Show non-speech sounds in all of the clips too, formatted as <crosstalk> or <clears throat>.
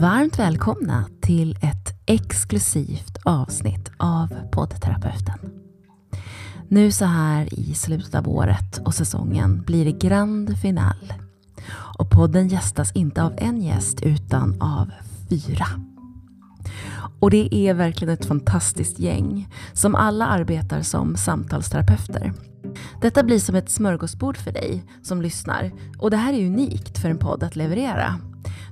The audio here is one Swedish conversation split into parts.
Varmt välkomna till ett exklusivt avsnitt av poddterapeuten. Nu så här i slutet av året och säsongen blir det grand final. Och podden gästas inte av en gäst utan av fyra. Och det är verkligen ett fantastiskt gäng som alla arbetar som samtalsterapeuter. Detta blir som ett smörgåsbord för dig som lyssnar och det här är unikt för en podd att leverera.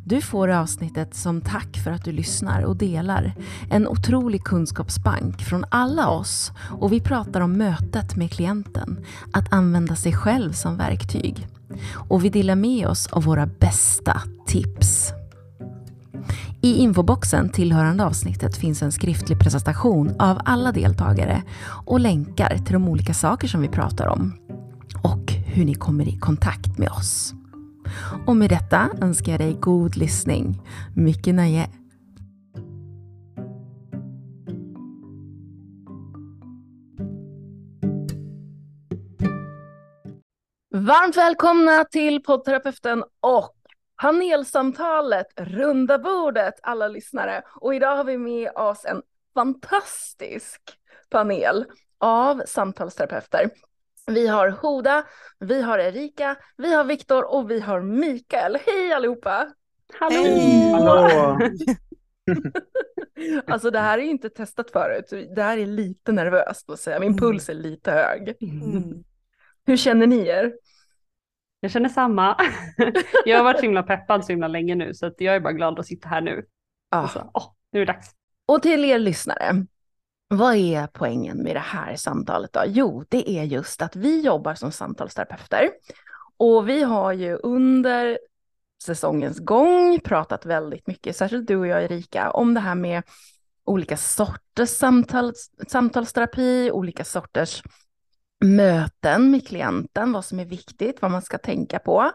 Du får avsnittet som tack för att du lyssnar och delar. En otrolig kunskapsbank från alla oss och vi pratar om mötet med klienten, att använda sig själv som verktyg. Och vi delar med oss av våra bästa tips. I infoboxen tillhörande avsnittet finns en skriftlig presentation av alla deltagare och länkar till de olika saker som vi pratar om och hur ni kommer i kontakt med oss. Och med detta önskar jag dig god lyssning. Mycket nöje! Varmt välkomna till poddterapeuten och panelsamtalet, runda bordet, alla lyssnare. Och idag har vi med oss en fantastisk panel av samtalsterapeuter. Vi har Hoda, vi har Erika, vi har Viktor och vi har Mikael. Hej allihopa! Hallå! Hej. Hallå. <laughs> alltså det här är inte testat förut. Det här är lite nervöst att säga. Min mm. puls är lite hög. Mm. Hur känner ni er? Jag känner samma. <laughs> jag har varit så himla peppad så himla länge nu så att jag är bara glad att sitta här nu. Ah. Så, oh, nu är det dags. Och till er lyssnare, vad är poängen med det här samtalet då? Jo, det är just att vi jobbar som samtalsterapeuter och vi har ju under säsongens gång pratat väldigt mycket, särskilt du och jag Erika, om det här med olika sorters samtals, samtalsterapi, olika sorters möten med klienten, vad som är viktigt, vad man ska tänka på.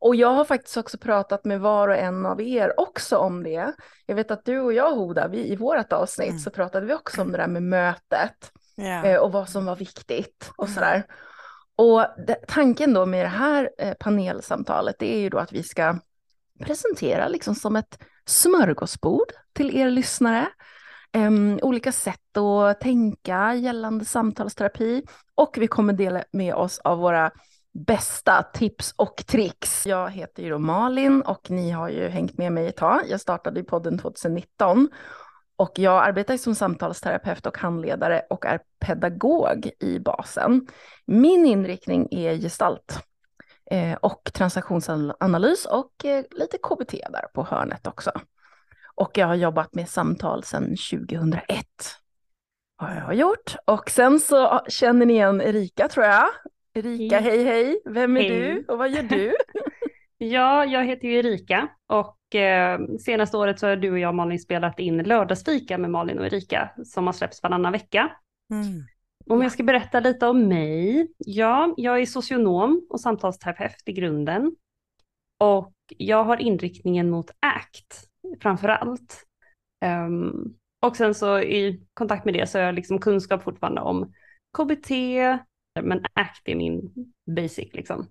Och jag har faktiskt också pratat med var och en av er också om det. Jag vet att du och jag Hoda, vi, i vårt avsnitt mm. så pratade vi också om det där med mötet yeah. och vad som var viktigt och mm. sådär. Och det, tanken då med det här eh, panelsamtalet det är ju då att vi ska presentera liksom som ett smörgåsbord till er lyssnare. Um, olika sätt att tänka gällande samtalsterapi och vi kommer dela med oss av våra bästa tips och tricks. Jag heter ju då Malin och ni har ju hängt med mig ett tag. Jag startade ju podden 2019 och jag arbetar som samtalsterapeut och handledare och är pedagog i basen. Min inriktning är gestalt eh, och transaktionsanalys och eh, lite KBT där på hörnet också. Och jag har jobbat med samtal sedan 2001 har jag gjort. Och sen så känner ni igen Erika tror jag. Erika, hej hej. Vem är hej. du och vad gör du? <laughs> ja, jag heter ju Erika och eh, senaste året så har du och jag Malin spelat in lördagsfika med Malin och Erika som har släppts varannan vecka. Mm. Om jag ska berätta lite om mig. Ja, jag är socionom och samtalsterapeut i grunden. Och jag har inriktningen mot ACT framför allt. Um, och sen så i kontakt med det så har jag liksom kunskap fortfarande om KBT, men ACT är min basic liksom.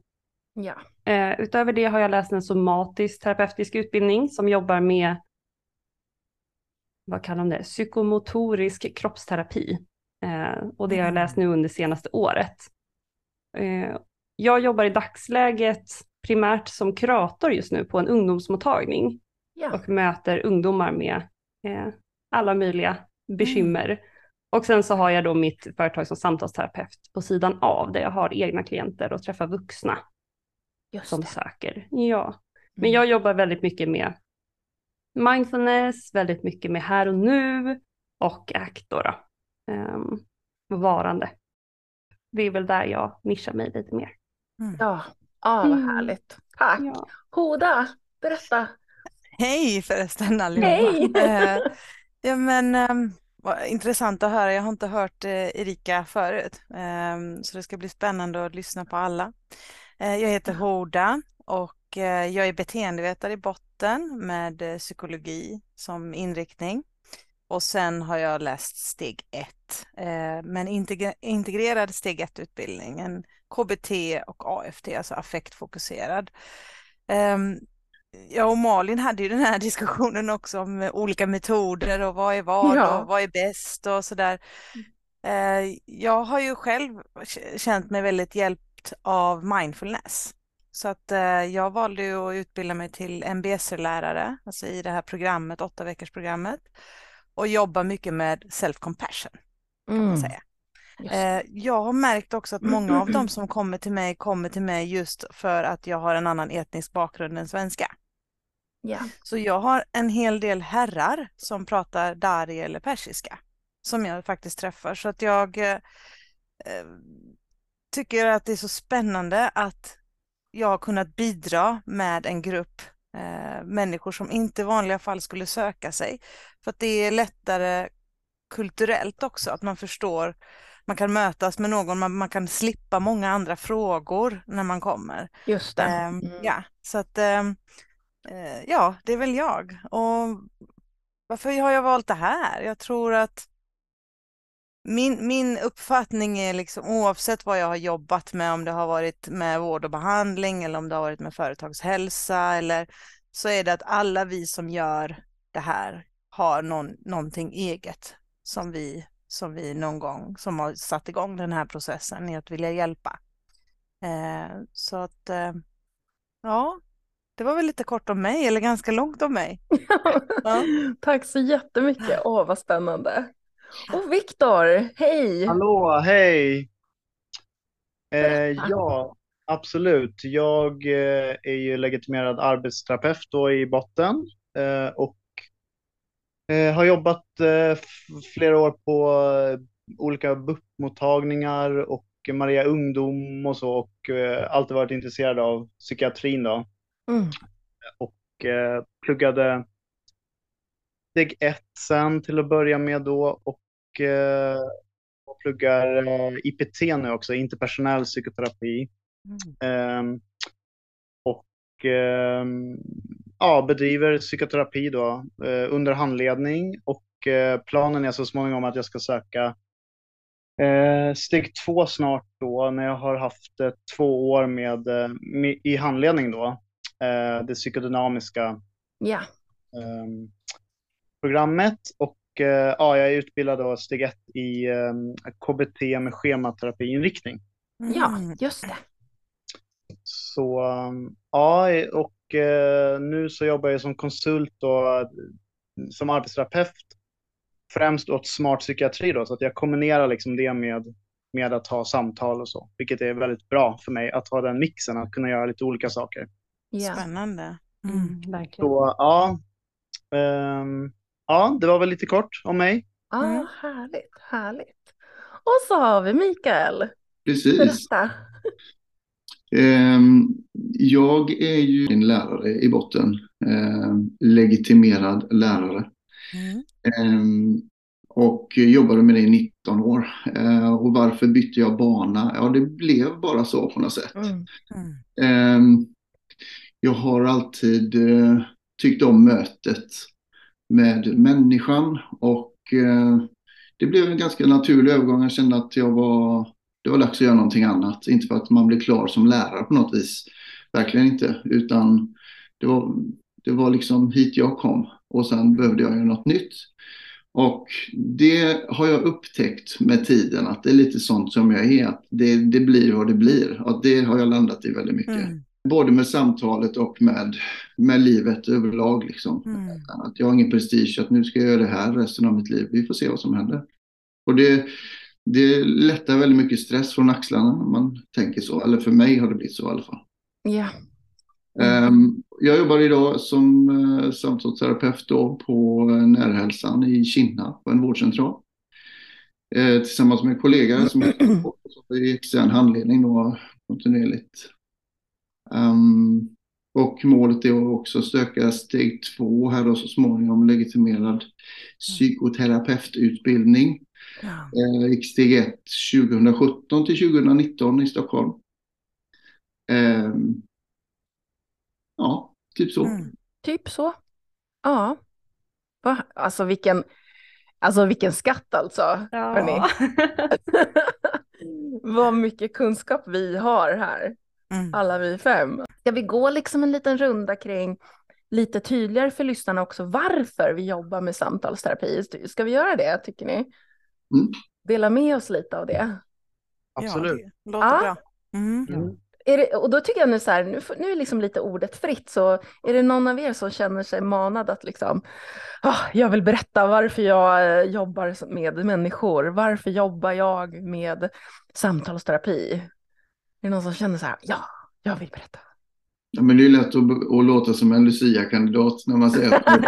Ja. Uh, utöver det har jag läst en somatisk terapeutisk utbildning som jobbar med vad kallar de det, psykomotorisk kroppsterapi. Uh, och det har jag mm. läst nu under senaste året. Jag jobbar i dagsläget primärt som kurator just nu på en ungdomsmottagning ja. och möter ungdomar med eh, alla möjliga bekymmer. Mm. Och sen så har jag då mitt företag som samtalsterapeut på sidan av där jag har egna klienter och träffar vuxna Just som det. söker. Ja. Men mm. jag jobbar väldigt mycket med mindfulness, väldigt mycket med här och nu och ACT då. då. Um, varande. Det är väl där jag nischar mig lite mer. Mm. Ja, ah, vad mm. härligt. Tack. Ja. Hoda, berätta Hej förresten allihopa. Hej! Eh, ja, men, um, intressant att höra. Jag har inte hört uh, Erika förut. Um, så det ska bli spännande att lyssna på alla. Uh, jag heter Hoda och uh, jag är beteendevetare i botten med psykologi som inriktning. Och sen har jag läst steg 1, men integrerad steg 1-utbildning, en KBT och AFT, alltså affektfokuserad. Um, Ja, och Malin hade ju den här <laughs> diskussionen också om olika metoder och vad är vad Ja. och vad är bäst och sådär. Eh, Jag har ju själv känt mig väldigt hjälpt av mindfulness. Så att eh, jag valde ju att utbilda mig till MBSR-lärare, alltså i det här programmet, åtta veckors programmet och jobba mycket med self-compassion kan man Mm, säga. Eh, Jag har märkt också att många av dem som kommer till mig kommer till mig just för att jag har en annan etnisk bakgrund än svenska. Ja. Så jag har en hel del herrar som pratar dari eller persiska som jag faktiskt träffar. Så att jag eh, eh, tycker att det är så spännande att jag har kunnat bidra med en grupp eh, människor som inte i vanliga fall skulle söka sig. För att det är lättare kulturellt också, att man förstår, man kan mötas med någon, man, man kan slippa många andra frågor när man kommer. Just det. Ehm, Mm. Ja, så att eh, ja, det är väl jag. Och varför har jag valt det här? Jag tror att min, min uppfattning är liksom oavsett vad jag har jobbat med, om det har varit med vård och behandling eller om det har varit med företagshälsa eller så är det att alla vi som gör det här har någon, någonting eget som vi, som vi någon gång, som har satt igång den här processen i att vilja hjälpa. Eh, så att eh, Ja, det var väl lite kort om mig, eller ganska långt om mig. <laughs> Ja. Tack så jättemycket. Åh, vad spännande. Och Viktor, hej! Hallå, hej! Eh, ja, absolut. Jag eh, är ju legitimerad arbetsterapeut då i botten eh, och har jobbat eh, flera år på eh, olika BUP-mottagningar och Maria Ungdom och så och eh, alltid varit intresserad av psykiatrin då Mm. och eh, pluggade steg ett sen till att börja med då och, eh, och pluggar eh, IPT nu också, interpersonell psykoterapi. Ehm, och ehm, ja, bedriver psykoterapi då eh, under handledning och eh, planen är så småningom att jag ska söka eh, steg två snart då när jag har haft eh, två år med, eh, med, i handledning då, eh, det psykodynamiska ehm, programmet och ja, jag är utbildad då steg ett i ehm, KBT med schematerapiinriktning. ja, just det. Så um, ja, och nu så jobbar jag som konsult och eh, som arbetsterapeut främst åt smart psykiatri då, så att jag kombinerar liksom det med, med att ha samtal och så, vilket är väldigt bra för mig att ha den mixen, att kunna göra lite olika saker. Ja. Spännande. Mm, Mm. verkligen. Så ja, ehm, ja, det var väl lite kort om mig. Ah, Mm. härligt, härligt. Och så har vi Mikael. Precis. Berätta. Ehm, Jag är ju en lärare i botten, ehm, legitimerad lärare. Mm. Ehm, Och jobbade med det i 19 år. Ehm, Och varför bytte jag bana? Ja, det blev bara så på något sätt. Mm. Mm. Jag har alltid eh, tyckt om mötet med människan och eh, det blev en ganska naturlig övergång. Jag kände att jag var, det var dags att göra någonting annat. Inte för att man blir klar som lärare på något vis. Verkligen inte. Utan det var, det var liksom hit jag kom. Och sen behövde jag göra något nytt. Och det har jag upptäckt med tiden att det är lite sånt som jag är. Att det, det blir vad det blir. Och det har jag landat i väldigt mycket. Mm. Både med samtalet och med, med livet överlag. Liksom. Mm. Att jag har ingen prestige att nu ska jag göra det här resten av mitt liv. Vi får se vad som händer. Och det, det lättar väldigt mycket stress från axlarna när man tänker så. Eller för mig har det blivit så i alla fall. Ja. Ehm, Jag jobbar idag som eh, samtalsterapeut på eh, Närhälsan i Kinna på en vårdcentral. Eh, Tillsammans med en kollega som är i extern handledning då kontinuerligt. Ehm, och målet är att också söka steg två här då så småningom legitimerad psykoterapeututbildning. Ja. Jag gick steg ett 2017 till 2019 i Stockholm. Ehm, ja, typ så. Mm. Typ så. Ja. Va? Alltså vilken, alltså vilken skatt alltså. Ja. <laughs> Vad mycket kunskap vi har här. Mm. alla vi fem. Ska vi gå liksom en liten runda kring lite tydligare för lyssnarna också varför vi jobbar med samtalsterapi? Ska vi göra det, tycker ni? Mm. Dela med oss lite av det. Absolut. Ja, det låter Ja. bra. Mm. Mm. Är det, och då tycker jag nu så här, nu, nu är liksom lite ordet fritt, så är det någon av er som känner sig manad att liksom, "Ah, jag vill berätta varför jag eh, jobbar med människor, varför jobbar jag med samtalsterapi? Är det någon som känner så här, ja, jag vill berätta. Ja, men det är lätt att, att låta som en Lucia-kandidat när man säger man <laughs>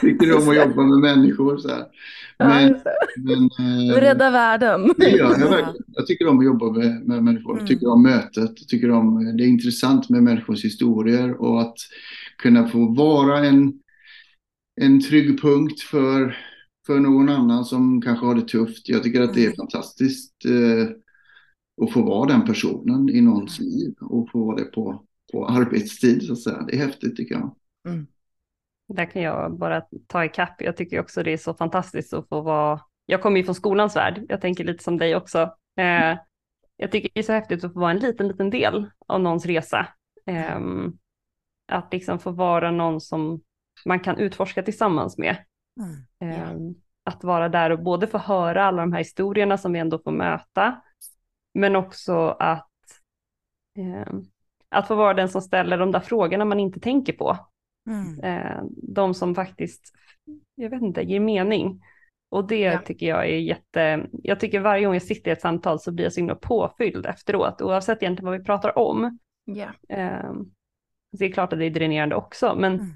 tycker om att jobba med människor. Så här. Ja, Men, just det. men, eh, Rädda världen. det gör jag verkligen. Jag tycker om att jobba med, med människor. Jag Mm. tycker om mötet. Tycker om, det är intressant med människors historier och att kunna få vara en, en trygg punkt för, för någon annan som kanske har det tufft. Jag tycker att det är Mm. fantastiskt eh, att få vara den personen i någons liv och få vara det på, på arbetstid. Så att säga. Det är häftigt tycker jag. Där kan jag bara ta ikapp. Jag tycker också det är så fantastiskt att få vara, jag kommer ju från skolans värld, jag tänker lite som dig också. Eh, jag tycker det är så häftigt att få vara en liten, liten del av någons resa. Eh, att liksom få vara någon som man kan utforska tillsammans med. Mm. Eh, Att vara där och både få höra alla de här historierna som vi ändå får möta, men också att, eh, att få vara den som ställer de där frågorna man inte tänker på. Mm. Eh, de som faktiskt, jag vet inte, ger mening. Och det Ja. tycker jag är jätte, jag tycker varje gång jag sitter i ett samtal så blir jag så himla påfylld efteråt, oavsett egentligen vad vi pratar om. Ja. Eh, det är klart att det är dränerande också, men, Mm.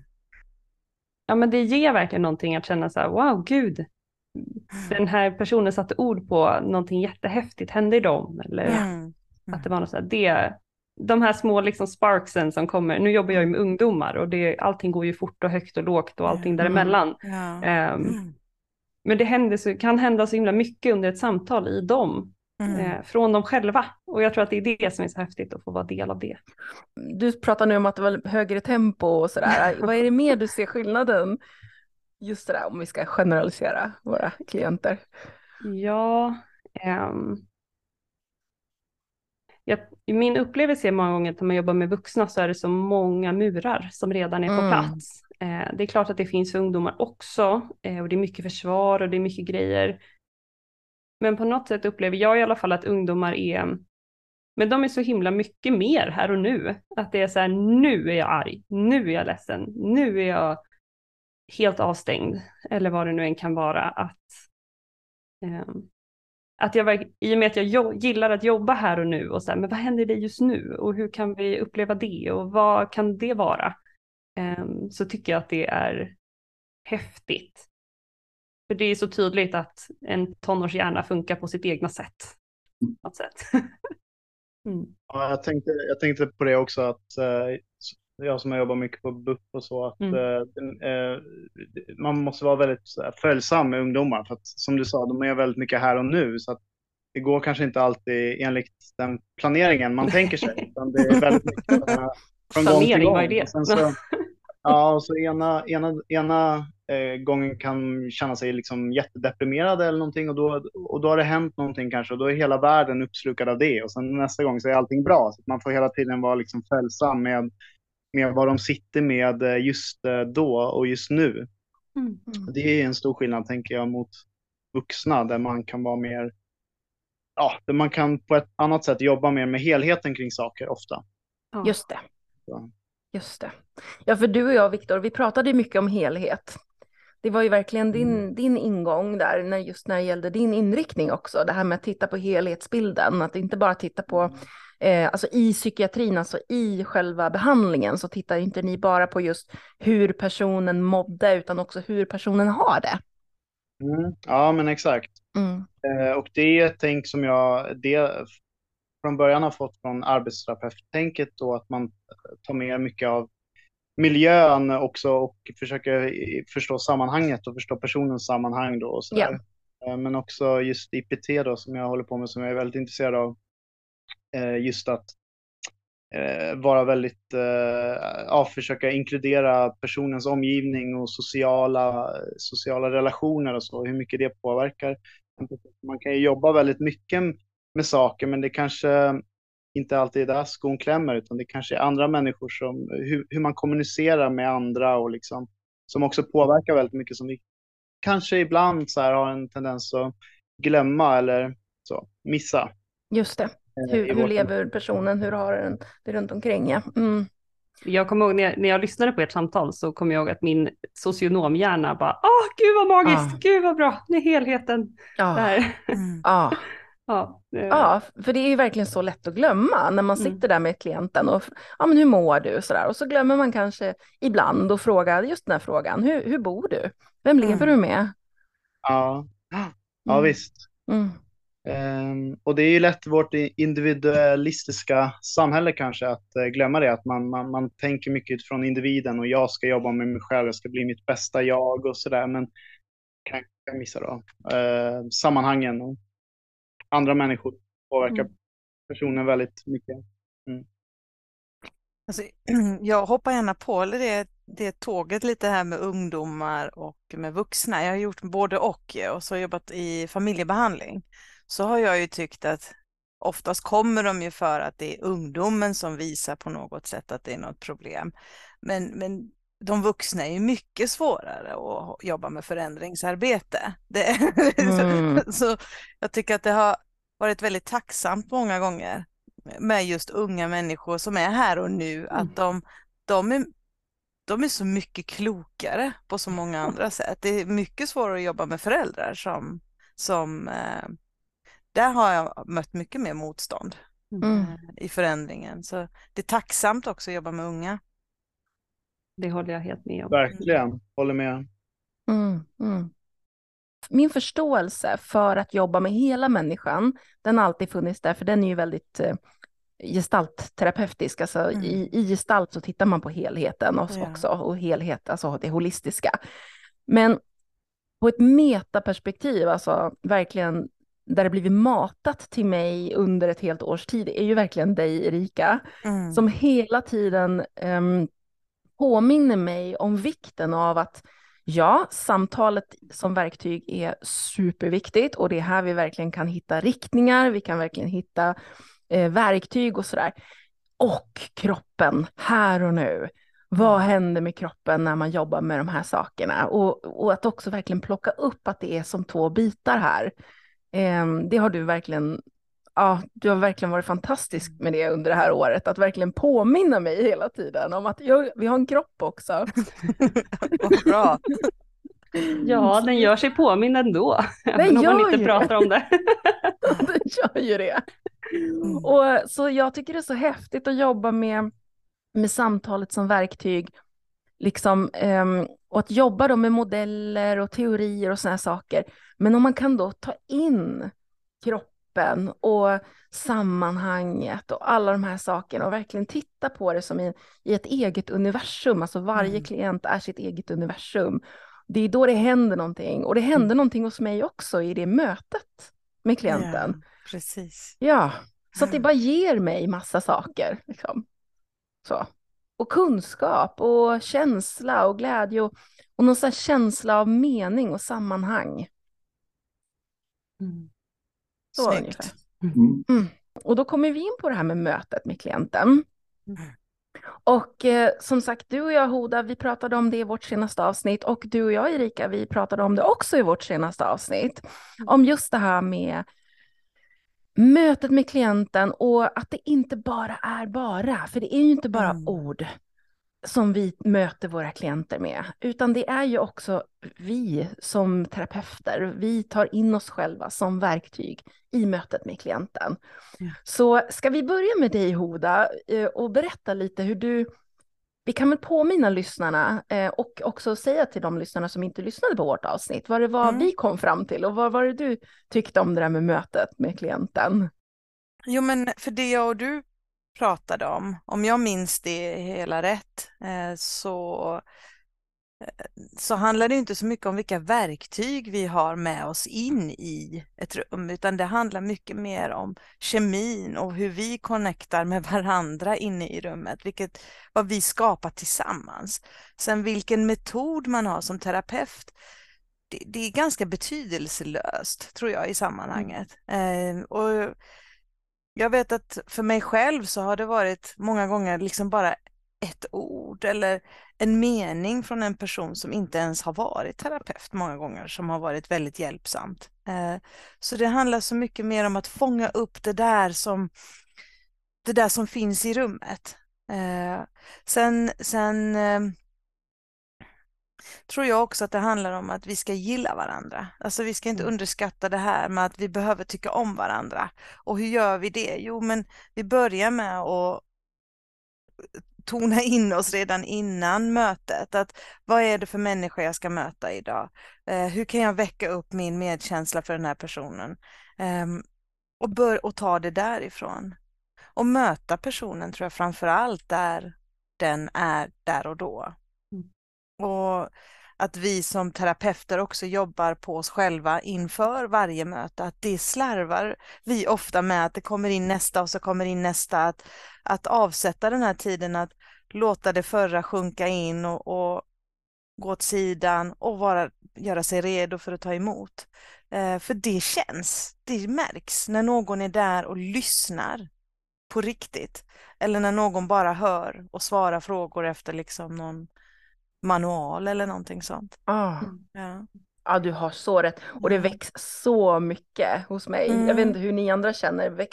ja, men det ger verkligen någonting att känna så här, wow, gud, den här personen satte ord på någonting jättehäftigt hände i dem. Eller Mm. att det var något så här, det, de här små liksom sparksen som kommer, nu jobbar jag ju med ungdomar och det, allting går ju fort och högt och lågt och allting Mm. däremellan. Ja. Ehm, Mm. Men det händer så, kan hända så himla mycket under ett samtal i dem, Mm. eh, från dem själva. Och jag tror att det är det som är så häftigt att få vara del av det. Du pratar nu om att det var högre tempo och sådär. <laughs> Vad är det mer du ser skillnaden? Just det där om vi ska generalisera våra klienter. Ja, ehm, jag, i min upplevelse är många gånger att när man jobbar med vuxna så är det så många murar som redan är på Mm. plats. Eh, det är klart att det finns ungdomar också eh, och det är mycket försvar och det är mycket grejer. Men på något sätt upplever jag i alla fall att ungdomar är, men de är så himla mycket mer här och nu. Att det är så här, nu är jag arg, nu är jag ledsen, nu är jag helt avstängd, eller vad det nu än kan vara. Att, eh, att jag, i och med att jag gillar att jobba här och nu och så här, men vad händer det just nu och hur kan vi uppleva det och vad kan det vara? Eh, så tycker jag att det är häftigt. För det är så tydligt att en tonårshjärna funkar på sitt egna sätt. På något sätt. <laughs> mm. Ja, jag, tänkte, jag tänkte på det också att eh, jag som har jobbat mycket på BUP och så, att Mm. eh, eh, man måste vara väldigt här, följsam med ungdomar. För att som du sa, de är väldigt mycket här och nu. Så att det går kanske inte alltid enligt den planeringen man tänker sig. <laughs> Utan det är väldigt mycket här, från gång till gång. vad är det? Så, <laughs> ja, och så ena, ena, ena eh, gången kan känna sig liksom jättedeprimerad eller någonting och då, och då har det hänt någonting kanske och då är hela världen uppslukad av det och sen nästa gång så är allting bra. Så man får hela tiden vara liksom följsam med, med vad de sitter med eh, just eh, då och just nu. Mm. Det är en stor skillnad tänker jag mot vuxna där man kan vara mer, ja, där man kan på ett annat sätt jobba mer med helheten kring saker ofta. Just det. Ja. Just det. Ja, för du och jag, Viktor, vi pratade mycket om helhet. Det var ju verkligen din, din ingång där, när, just när det gällde din inriktning också. Det här med att titta på helhetsbilden, att inte bara titta på, eh, alltså i psykiatrin, alltså i själva behandlingen, så tittar inte ni bara på just hur personen mådde, utan också hur personen har det. Mm. Ja, men exakt. Mm. Eh, och det är ett tänk som jag det från början har fått från arbetsterapeuttänket då att man tar med mycket av miljön också och försöker förstå sammanhanget och förstå personens sammanhang då och sådär. Eh, Men också just IPT då som jag håller på med som jag är väldigt intresserad av. Eh, Just att eh, vara väldigt, eh, ja, försöka inkludera personens omgivning och sociala, sociala relationer och så, hur mycket det påverkar. Man kan ju jobba väldigt mycket med saker, men det kanske inte alltid är där skon klämmer, utan det kanske är andra människor som, hur, hur man kommunicerar med andra och liksom, som också påverkar väldigt mycket som vi kanske ibland så här har en tendens att glömma eller så, missa. Just det eh, Hur, hur lever personen? Hur har den det runt omkring? Ja. Mm. Jag kommer ihåg när jag, när jag lyssnade på ert samtal så kommer jag ihåg att min socionomhjärna bara, åh gud vad magiskt, Ah. gud vad bra, det är helheten Ja. där. Mm. Ja. <laughs> ja, eh, ja, för det är ju verkligen så lätt att glömma när man Mm. sitter där med klienten och ja, men hur mår du? Så där. Och så glömmer man kanske ibland att fråga just den här frågan, hur, hur bor du? Vem lever Mm. du med? Ja, ja Mm. visst. Mm. Ehm, och det är ju lätt vårt individualistiska samhälle kanske att eh, glömma det, att man, man, man tänker mycket utifrån individen och jag ska jobba med mig själv, jag ska bli mitt bästa jag och sådär, men kan jag missa då eh, sammanhangen och andra människor påverkar Mm. personen väldigt mycket. Alltså, <clears throat> jag hoppar gärna på det, det tåget lite här med ungdomar och med vuxna. Jag har gjort både och och så har jag jobbat i familjebehandling. Så har jag ju tyckt att oftast kommer de ju för att det är ungdomen som visar på något sätt att det är något problem. Men, men de vuxna är ju mycket svårare att jobba med förändringsarbete. Det, Mm. så, <laughs> så jag tycker att det har varit väldigt tacksamt många gånger med just unga människor som är här och nu, att de, de, är, de är så mycket klokare på så många andra sätt. Det är mycket svårare att jobba med föräldrar som, som eh, där har jag mött mycket mer motstånd Mm. eh, i förändringen. Så det är tacksamt också att jobba med unga. Det håller jag helt med om. Verkligen, håller med. Mm, mm. Min förståelse för att jobba med hela människan, den har alltid funnits där, för den är ju väldigt eh, gestaltterapeutisk. Alltså Mm. i, i gestalt så tittar man på helheten också, Ja. också, och helhet, alltså det holistiska. Men på ett metaperspektiv, alltså verkligen där det blivit matat till mig under ett helt års tid, är ju verkligen dig, Erika Mm. som hela tiden em, påminner mig om vikten av att ja, samtalet som verktyg är superviktigt och det är här vi verkligen kan hitta riktningar, vi kan verkligen hitta eh, verktyg och sådär. Och kroppen, här och nu. Vad händer med kroppen när man jobbar med de här sakerna? Och, och att också verkligen plocka upp att det är som två bitar här. Em, det har du verkligen ja, du har verkligen varit fantastisk med det under det här året, att verkligen påminna mig hela tiden om att jag, vi har en kropp också. <laughs> Vad bra. Ja, den gör sig påmind ändå, <laughs> även om man inte pratar om det. <laughs> Den gör ju det. Mm. Och, så jag tycker det är så häftigt att jobba med, med samtalet som verktyg. Liksom, ehm, och att jobba då med modeller och teorier och sådana saker. Men om man kan då ta in kroppen och sammanhanget och alla de här sakerna och verkligen titta på det som i, i ett eget universum. Alltså varje Mm. klient är sitt eget universum. Det är då det händer någonting. Och det hände någonting hos mig också i det mötet med klienten. Ja, precis. Ja, så att det bara ger mig massa saker. Liksom. Så. Och kunskap och känsla och glädje och, och någon sån känsla av mening och sammanhang. Så Snyggt. ungefär. Mm. Och då kommer vi in på det här med mötet med klienten. Mm. Och eh, som sagt, du och jag Hoda, vi pratade om det i vårt senaste avsnitt och du och jag Erika, vi pratade om det också i vårt senaste avsnitt. Om just det här med mötet med klienten och att det inte bara är bara, för det är ju inte bara Mm. ord som vi möter våra klienter med, utan det är ju också vi som terapeuter, vi tar in oss själva som verktyg i mötet med klienten. Ja. Så ska vi börja med dig Hoda eh, och berätta lite hur du, vi kan väl påminna lyssnarna eh, och också säga till de lyssnarna som inte lyssnade på vårt avsnitt vad det var Mm. vi kom fram till och vad var det du tyckte om det där med mötet med klienten? Jo, men för det jag och du pratade om, om jag minns det hela rätt, eh, så, så handlar det inte så mycket om vilka verktyg vi har med oss in i ett rum, utan det handlar mycket mer om kemin och hur vi connectar med <laughs> varandra inne i rummet, vilket, vad vi skapar tillsammans. Sen vilken metod man har som terapeut, det, det är ganska betydelselöst tror jag i sammanhanget. Eh, och Jag vet att för mig själv så har det varit många gånger liksom bara ett ord eller en mening från en person som inte ens har varit terapeut många gånger som har varit väldigt hjälpsamt. Eh, så det handlar så mycket mer om att fånga upp det där som, det där som finns i rummet. Eh, sen sen eh, tror jag också att det handlar om att vi ska gilla varandra. Alltså vi ska inte Mm. underskatta det här med att vi behöver tycka om varandra. Och hur gör vi det? Jo, men vi börjar med att tona in oss redan innan mötet. Att vad är det för människa jag ska möta idag? Eh, hur kan jag väcka upp min medkänsla för den här personen? Ehm, och, bör, och ta det därifrån. Och möta personen tror jag framför allt där den är där och då. Mm. Och att vi som terapeuter också jobbar på oss själva inför varje möte, att det slarvar vi ofta med att det kommer in nästa och så kommer in nästa, att, att avsätta den här tiden att låta det förra sjunka in och, och gå åt sidan och vara, göra sig redo för att ta emot. Eh, för det känns, det märks när någon är där och lyssnar på riktigt. Eller när någon bara hör och svarar frågor efter liksom någon manual eller någonting sånt. Ah. Ja. Ja, du har så rätt. Och det väcks så mycket hos mig. Jag vet Mm. inte hur ni andra känner.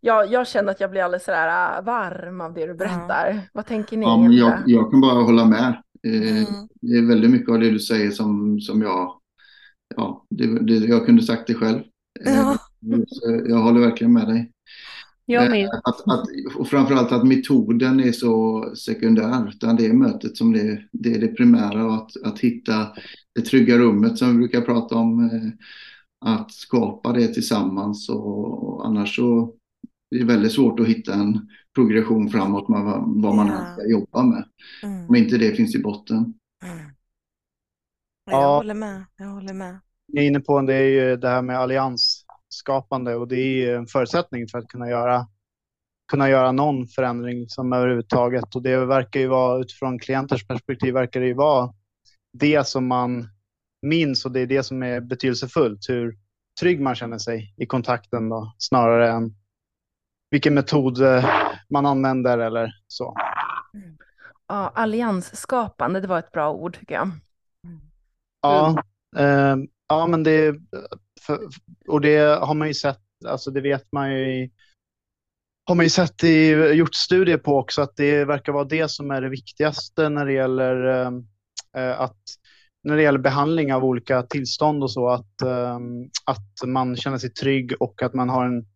Jag, jag känner att jag blir alldeles sådär äh, varm av det du berättar. Vad tänker ni? Ja, men jag, jag kan bara hålla med. Eh, Mm. Det är väldigt mycket av det du säger som, som jag, ja, det, det, jag kunde sagt det själv. Eh, Ja. Jag håller verkligen med dig. Jag Eh, med. Att, att, och framförallt att metoden är så sekundär, utan det är mötet som det, det är det primära och att, att hitta det trygga rummet som vi brukar prata om. eh, Att skapa det tillsammans och, och annars så är det väldigt svårt att hitta en progression framåt med vad, man Ja. ska jobba med. Mm. Om inte det finns i botten. Mm. Jag Ja. håller med. Jag håller med. Ni är inne på det är ju det här med alliansskapande och det är en förutsättning för att kunna göra, kunna göra någon förändring som överhuvudtaget och det verkar ju vara utifrån klienters perspektiv verkar det ju vara det som man minns och det är det som är betydelsefullt, hur trygg man känner sig i kontakten då, snarare än vilken metod eh, man använder eller så. Ja, alliansskapande, det var ett bra ord tycker jag. Ja, eh, ja men det, för, och det har man ju sett, alltså det vet man ju i, har man ju sett i, gjort studier på också att det verkar vara det som är det viktigaste när det gäller eh, eh, att när det gäller behandling av olika tillstånd och så, att, eh, att man känner sig trygg och att man har en,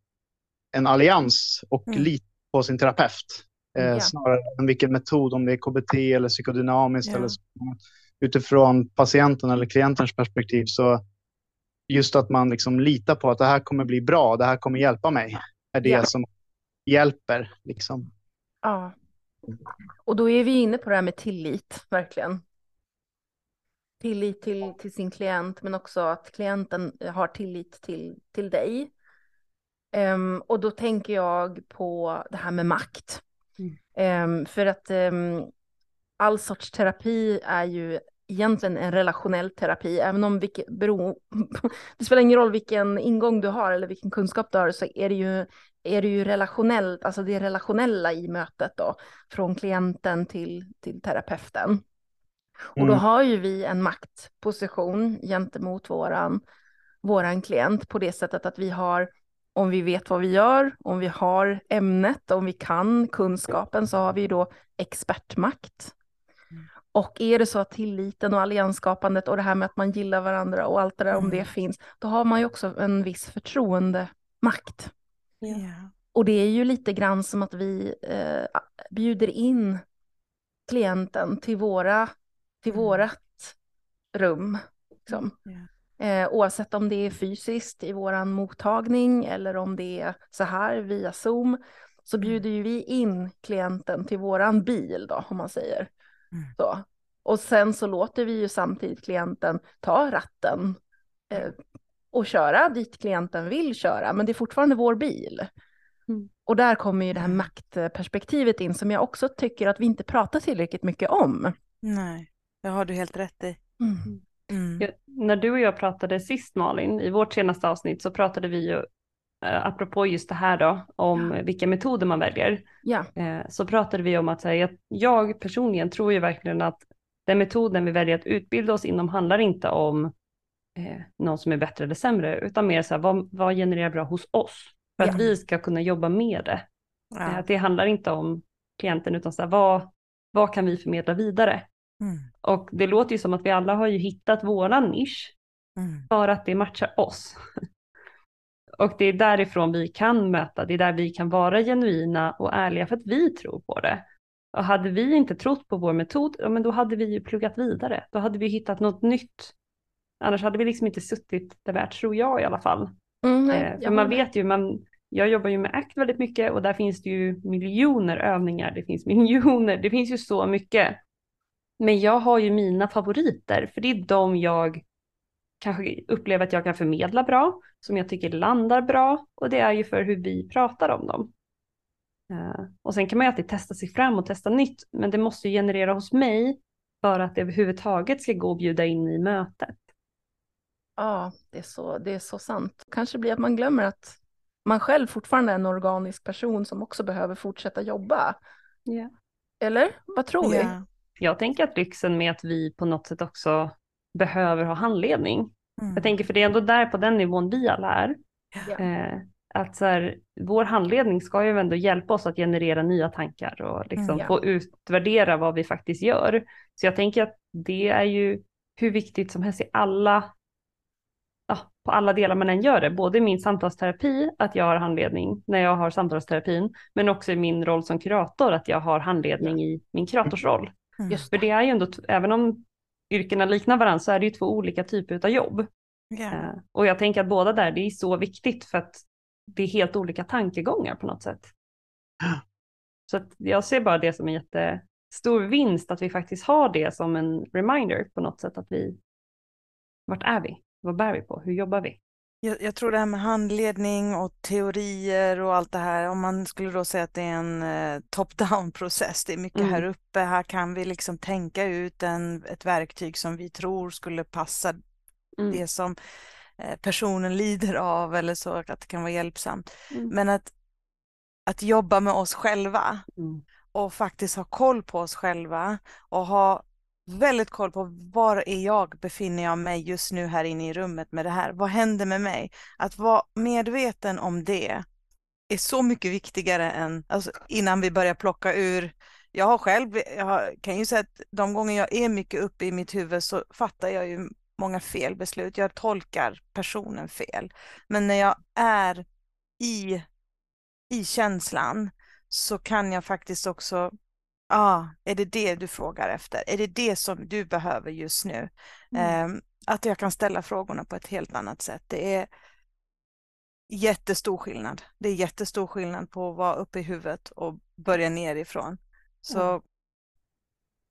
en allians och Mm. lit på sin terapeut. Eh, Ja. Snarare än vilken metod, om det är KBT eller psykodynamiskt Ja. eller så utifrån patienten eller klientens perspektiv så just att man liksom litar på att det här kommer bli bra, det här kommer hjälpa mig, är det Ja. som hjälper. Liksom. Ja. Och då är vi inne på det här med tillit, verkligen. Tillit till, till sin klient, men också att klienten har tillit till, till dig. Ehm, och då tänker jag på det här med makt. Mm. Ehm, för att ehm, all sorts terapi är ju egentligen en relationell terapi, även om vilket, bero, <laughs> det spelar ingen roll vilken ingång du har eller vilken kunskap du har, så är det ju, är det ju relationellt, alltså det relationella i mötet då, från klienten till, till terapeuten. Och då Mm. har ju vi en maktposition gentemot våran, våran klient på det sättet att vi har, om vi vet vad vi gör, om vi har ämnet, om vi kan kunskapen, så har vi då expertmakt. Och är det så att tilliten och alliansskapandet och det här med att man gillar varandra och allt det där, om Mm. det finns, då har man ju också en viss förtroendemakt. Ja. Och det är ju lite grann som att vi eh, bjuder in klienten till, våra, till Mm. vårat rum. Liksom. Ja. Eh, oavsett om det är fysiskt i våran mottagning eller om det är så här via Zoom, så Mm. bjuder ju vi in klienten till våran bil då, om man säger Mm. Så. Och sen så låter vi ju samtidigt klienten ta ratten eh, och köra dit klienten vill köra, men det är fortfarande vår bil. Mm. Och där kommer ju det här Mm. maktperspektivet in som jag också tycker att vi inte pratar tillräckligt mycket om. Nej, det har du helt rätt i. Mm. Ja, när du och jag pratade sist Malin, i vårt senaste avsnitt så pratade vi ju apropå just det här då, om Ja. vilka metoder man väljer, Ja, eh, så pratade vi om att säga att jag personligen tror ju verkligen att den metoden vi väljer att utbilda oss inom handlar inte om eh, någon som är bättre eller sämre, utan mer så här, vad, vad genererar bra hos oss? För att Ja. vi ska kunna jobba med det. Eh, Ja. Att det handlar inte om klienten, utan så här, vad, vad kan vi förmedla vidare? Mm. Och det låter ju som att vi alla har ju hittat våran nisch Mm. för att det matchar oss. Och det är därifrån vi kan möta, det är där vi kan vara genuina och ärliga för att vi tror på det. Och hade vi inte trott på vår metod, ja, men då hade vi ju pluggat vidare. Då hade vi hittat något nytt. Annars hade vi liksom inte suttit där vi är, tror jag i alla fall. mm, Eh, för man vet ju, man, jag jobbar ju med ACT väldigt mycket och där finns det ju miljoner övningar, det finns <laughs> miljoner, det finns ju så mycket. Men jag har ju mina favoriter, för det är de jag kanske upplever att jag kan förmedla bra, som jag tycker landar bra och det är ju för hur vi pratar om dem. Eh, och sen kan man ju alltid testa sig fram och testa nytt, men det måste ju generera hos mig för att det överhuvudtaget ska gå att bjuda in i mötet. Ja, det är, så, det är så sant. Kanske blir att man glömmer att man själv fortfarande är en organisk person som också behöver fortsätta jobba. Ja. Eller? Vad tror vi? Ja. Jag tänker att lyxen med att vi på något sätt också behöver ha handledning. Mm. Jag tänker för det är ändå där på den nivån vi alla är. Ja. Eh, att så här, vår handledning ska ju ändå hjälpa oss att generera nya tankar och liksom Mm. Ja. få utvärdera vad vi faktiskt gör. Så jag tänker att det är ju hur viktigt som helst i alla, ja, på alla delar man än gör det. Både i min samtalsterapi, att jag har handledning när jag har samtalsterapin, men också i min roll som kurator, att jag har handledning i min kuratorsroll. Mm. För det är ju ändå, även om yrkena liknar varandra så är det ju två olika typer av jobb. Eh, Och jag tänker att båda där, det är så viktigt för att det är helt olika tankegångar på något sätt. Så jag ser bara det som en jättestor vinst att vi faktiskt har det som en reminder på något sätt att vi, vart är vi? Vad bär vi på? Hur jobbar vi? Jag, jag tror det här med handledning och teorier och allt det här, om man skulle då säga att det är en eh, top-down <laughs> process, det är mycket Mm. här uppe, här kan vi liksom tänka ut en, ett verktyg som vi tror skulle passa Mm. det som eh, personen lider av eller så, att det kan vara hjälpsamt. Mm. Men att, att jobba med oss själva Mm. och faktiskt ha koll på oss själva och ha väldigt koll på var är jag, befinner jag mig just nu här inne i rummet med det här? Vad händer med mig? Att vara medveten om det är så mycket viktigare än alltså, innan vi börjar plocka ur. Jag har själv, jag har, kan ju säga att de gånger jag är mycket uppe i mitt huvud så fattar jag ju många felbeslut. Jag tolkar personen fel. Men när jag är i, i känslan så kan jag faktiskt också, ja, är det det du frågar efter? Är det det som du behöver just nu? Mm. Eh, att jag kan ställa frågorna på ett helt annat sätt. Det är jättestor skillnad. Det är jättestor skillnad på att vara uppe i huvudet och börja nerifrån. Så Mm.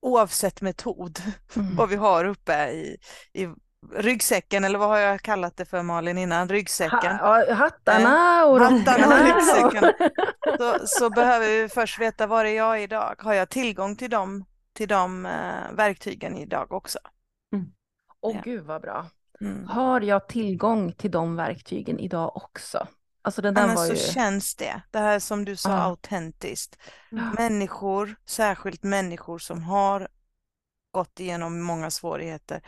oavsett metod, <laughs> Mm. vad vi har uppe i, i ryggsäcken, eller vad har jag kallat det för Malin innan? Ryggsäcken. Ha, hattarna och hattarna och ryggsäcken. <laughs> Så, så behöver vi först veta var är jag idag? Har jag tillgång till de, till de eh, verktygen idag också? Åh Ja. gud vad bra. Mm. Har jag tillgång till de verktygen idag också? Alltså den var så ju... känns det. Det här som du sa, Ja. autentiskt. Mm. Människor, särskilt människor som har gått igenom många svårigheter,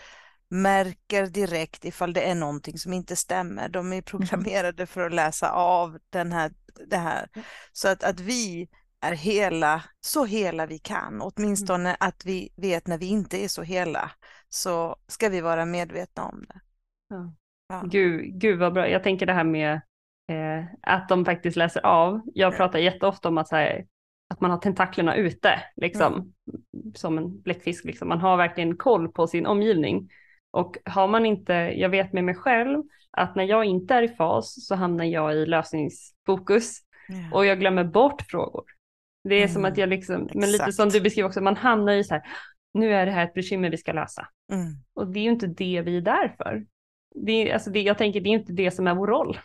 märker direkt ifall det är någonting som inte stämmer. De är programmerade för att läsa av den här, det här. Så att, att vi är hela, så hela vi kan, åtminstone att vi vet när vi inte är så hela, så ska vi vara medvetna om det. Ja. Ja. Gud, gud vad bra. Jag tänker det här med eh, att de faktiskt läser av. Jag Ja. pratar jätteofta om att, här, att man har tentaklerna ute, liksom, som en bläckfisk. Liksom. Man har verkligen koll på sin omgivning. Och har man inte, jag vet med mig själv, att när jag inte är i fas så hamnar jag i lösningsfokus Ja. och jag glömmer bort frågor. Det är som Mm, att jag liksom, men lite exakt. som du beskriver också, man hamnar i så här, nu är det här ett bekymmer vi ska lösa. Mm. Och det är ju inte det vi är där för. Det är, alltså det, jag tänker det är inte det som är vår roll.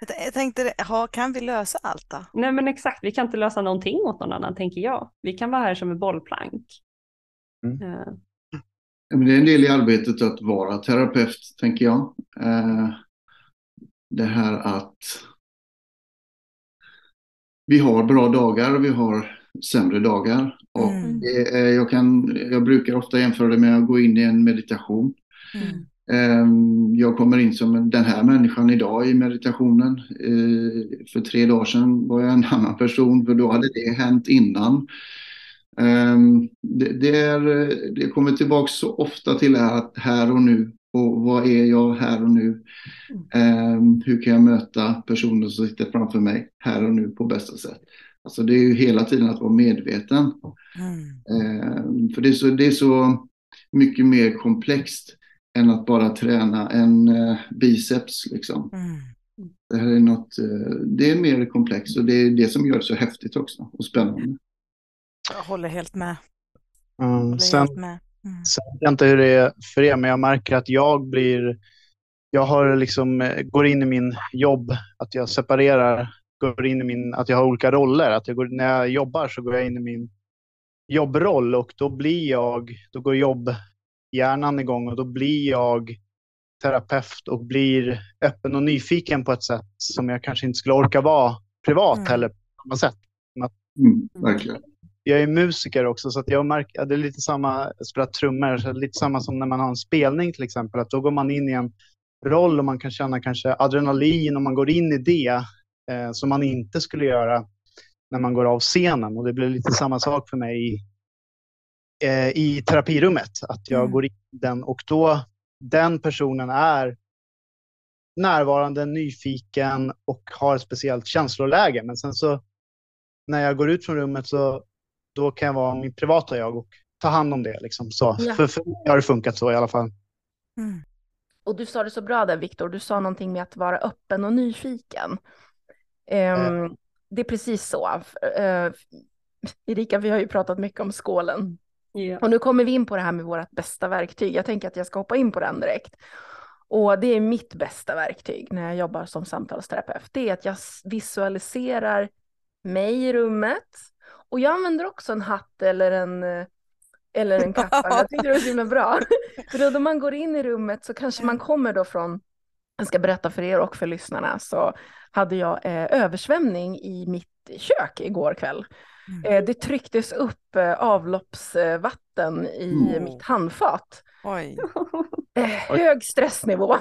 Jag- Jag tänkte, ha, kan vi lösa allt då? Nej men exakt, vi kan inte lösa någonting åt någon annan tänker jag. Vi kan vara här som en bollplank. Mm. Det är en del i arbetet att vara terapeut, tänker jag. Eh, det här att vi har bra dagar och vi har sämre dagar. Och Mm. jag, kan, jag brukar ofta jämföra det med att gå in i en meditation. Mm. Ehm, Jag kommer in som den här människan idag i meditationen. Eh, För tre dagar sedan var jag en <laughs> annan person, för då hade det hänt innan. Ehm, Det, det, är, det kommer tillbaka så ofta till att här och nu. Och vad är jag här och nu? Ehm, Hur kan jag möta personer som sitter framför mig här och nu på bästa sätt? Alltså det är ju hela tiden att vara medveten. Mm. För det är, så, det är så mycket mer komplext än att bara träna en eh, biceps. Liksom. Mm. Det här är något, eh, det är mer komplext och det är det som gör det så häftigt också och spännande. Jag håller helt med. Mm. Håller Sen, helt med. Mm. sen vet jag inte hur det är för er, men jag märker att jag blir... Jag har liksom, eh, går in i min jobb, att jag separerar, går in i min, att jag har olika roller. Att jag går, när jag jobbar så går jag in i min jobbroll och då blir jag, då går jobbhjärnan igång och då blir jag terapeut och blir öppen och nyfiken på ett sätt som jag kanske inte skulle orka vara privat Mm. heller på samma sätt. Mm, verkligen. Jag är musiker också så att jag märker, ja, det är lite samma, spelar trummor, så lite samma som när man har en spelning till exempel, att då går man in i en roll och man kan känna kanske adrenalin och man går in i det eh, som man inte skulle göra när man går av scenen och det blir lite samma sak för mig i, eh, i terapirummet, att jag Mm. går in i den och då den personen är närvarande, nyfiken och har ett speciellt känsloläge. Men sen så när jag går ut från rummet så då kan jag vara min privata jag och ta hand om det. Liksom. Så, Ja. för, för mig har det funkat så i alla fall. Mm. Och du sa det så bra där, Viktor. Du sa någonting med att vara öppen och nyfiken. Ehm, Det är precis så. Uh, Erika, vi har ju pratat mycket om skålen. Ja. Och nu kommer vi in på det här med vårt bästa verktyg. Jag tänker att jag ska hoppa in på den direkt. Och det är mitt bästa verktyg när jag jobbar som samtalsterapeut. Det är att jag visualiserar mig i rummet. Och jag använder också en hatt eller en, eh, eller en kappa. Jag tyckte det var så himla bra. <laughs> För då när man går in i rummet så kanske man kommer då från, jag ska berätta för er och för lyssnarna, så hade jag eh, översvämning i mitt kök igår kväll. Mm. Eh, det trycktes upp eh, avloppsvatten i Mm. mitt handfat. <laughs> Oj. Hög stressnivå.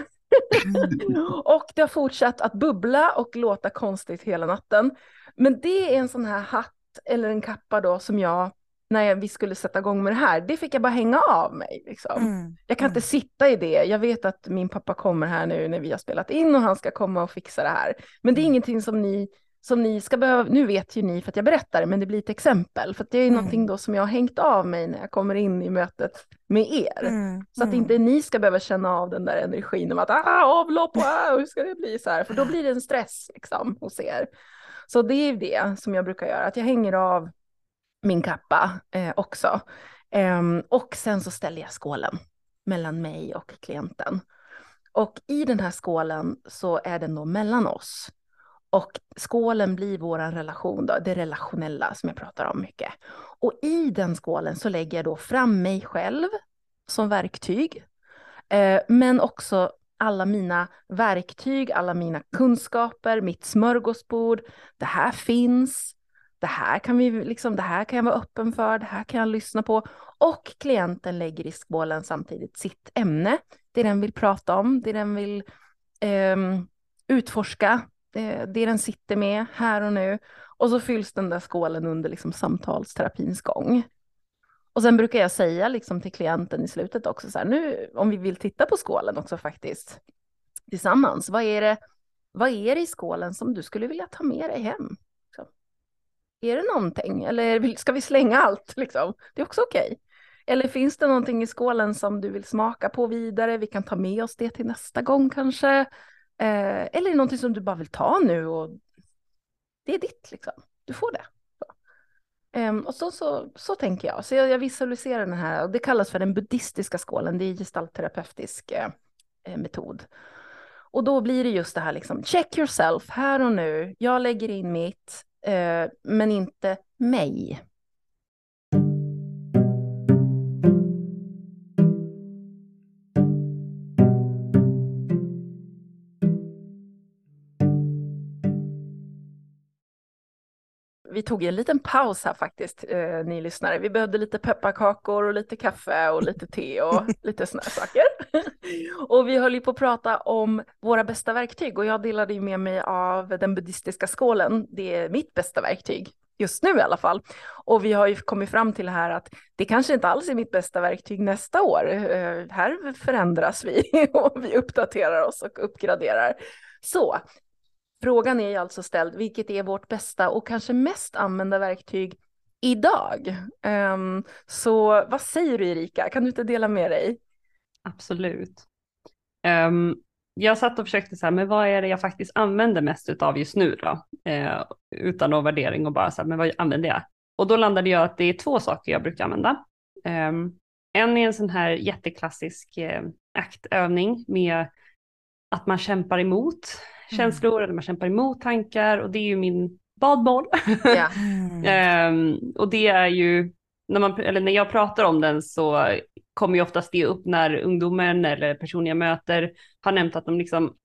Mm. <laughs> och det har fortsatt att bubbla och låta konstigt hela natten. Men det är en sån här hatt eller en kappa då som jag, när vi skulle sätta igång med det här, det fick jag bara hänga av mig. Liksom. Mm. Jag kan inte sitta i det. Jag vet att min pappa kommer här nu när vi har spelat in och han ska komma och fixa det här. Men det är Mm. ingenting som ni, som ni ska behöva, nu vet ju ni för att jag berättar det, men det blir ett exempel. För att det är Mm. någonting då som jag har hängt av mig när jag kommer in i mötet med er. Mm. Så att inte ni ska behöva känna av den där energin om att ah, avlopp, ah, hur ska det bli så här? För då blir det en stress liksom hos er. Så det är det som jag brukar göra, att jag hänger av min kappa eh, också. Ehm, och sen så ställer jag skålen mellan mig och klienten. Och i den här skålen så är den då mellan oss. Och skålen blir vår relation, då, det relationella som jag pratar om mycket. Och i den skålen så lägger jag då fram mig själv som verktyg. Eh, men också alla mina verktyg, alla mina kunskaper, mitt smörgåsbord. Det här finns. Det här kan vi liksom, det här kan jag vara öppen för, det här kan jag lyssna på. Och klienten lägger i skålen samtidigt sitt ämne, det den vill prata om, det den vill ehm, eh, utforska, det, det den sitter med här och nu. Och så fylls den där skålen under liksom samtalsterapins gång. Och sen brukar jag säga liksom till klienten i slutet också så här, nu om vi vill titta på skålen också faktiskt tillsammans, vad är det, vad är det i skålen som du skulle vilja ta med dig hem? Så. Är det någonting eller ska vi slänga allt liksom? Det är också okej. Eller finns det någonting i skålen som du vill smaka på vidare? Vi kan ta med oss det till nästa gång kanske. Eh, eller är det någonting som du bara vill ta nu och det är ditt liksom. Du får det. Um, och så, så, så tänker jag. Så jag, jag visualiserar den här, och det kallas för den buddhistiska skålen, det är gestaltterapeutisk eh, eh, metod. Och då blir det just det här liksom, check yourself här och nu, jag lägger in mitt, eh, men inte mig. Tog en liten paus här faktiskt, eh, ni lyssnare. Vi behövde lite pepparkakor och lite kaffe och lite te och <laughs> lite sådana saker. och vi höll ju på att prata om våra bästa verktyg och jag delade ju med mig av den buddhistiska skålen. Det är mitt bästa verktyg just nu i alla fall. Och vi har ju kommit fram till här att det kanske inte alls är mitt bästa verktyg nästa år. Eh, här förändras vi <laughs> och vi uppdaterar oss och uppgraderar. Så frågan är ju alltså ställd, vilket är vårt bästa och kanske mest använda verktyg idag? Um, så vad säger du Erika, kan du inte dela med dig? Absolut. Um, jag satt och försökte så här, men vad är det jag faktiskt använder mest av just nu då? Uh, utan någon värdering och bara så här, men vad använder jag? Och då landade jag att det är två saker jag brukar använda. Um, en är en sån här jätteklassisk eh, aktövning med att man kämpar emot mm. känslor eller man kämpar emot tankar och det är ju min badboll. Ja. <laughs> Mm. um, och det är ju, när, man, eller när jag pratar om den så kommer ju oftast det upp när ungdomen eller personer jag möter har nämnt att de liksom,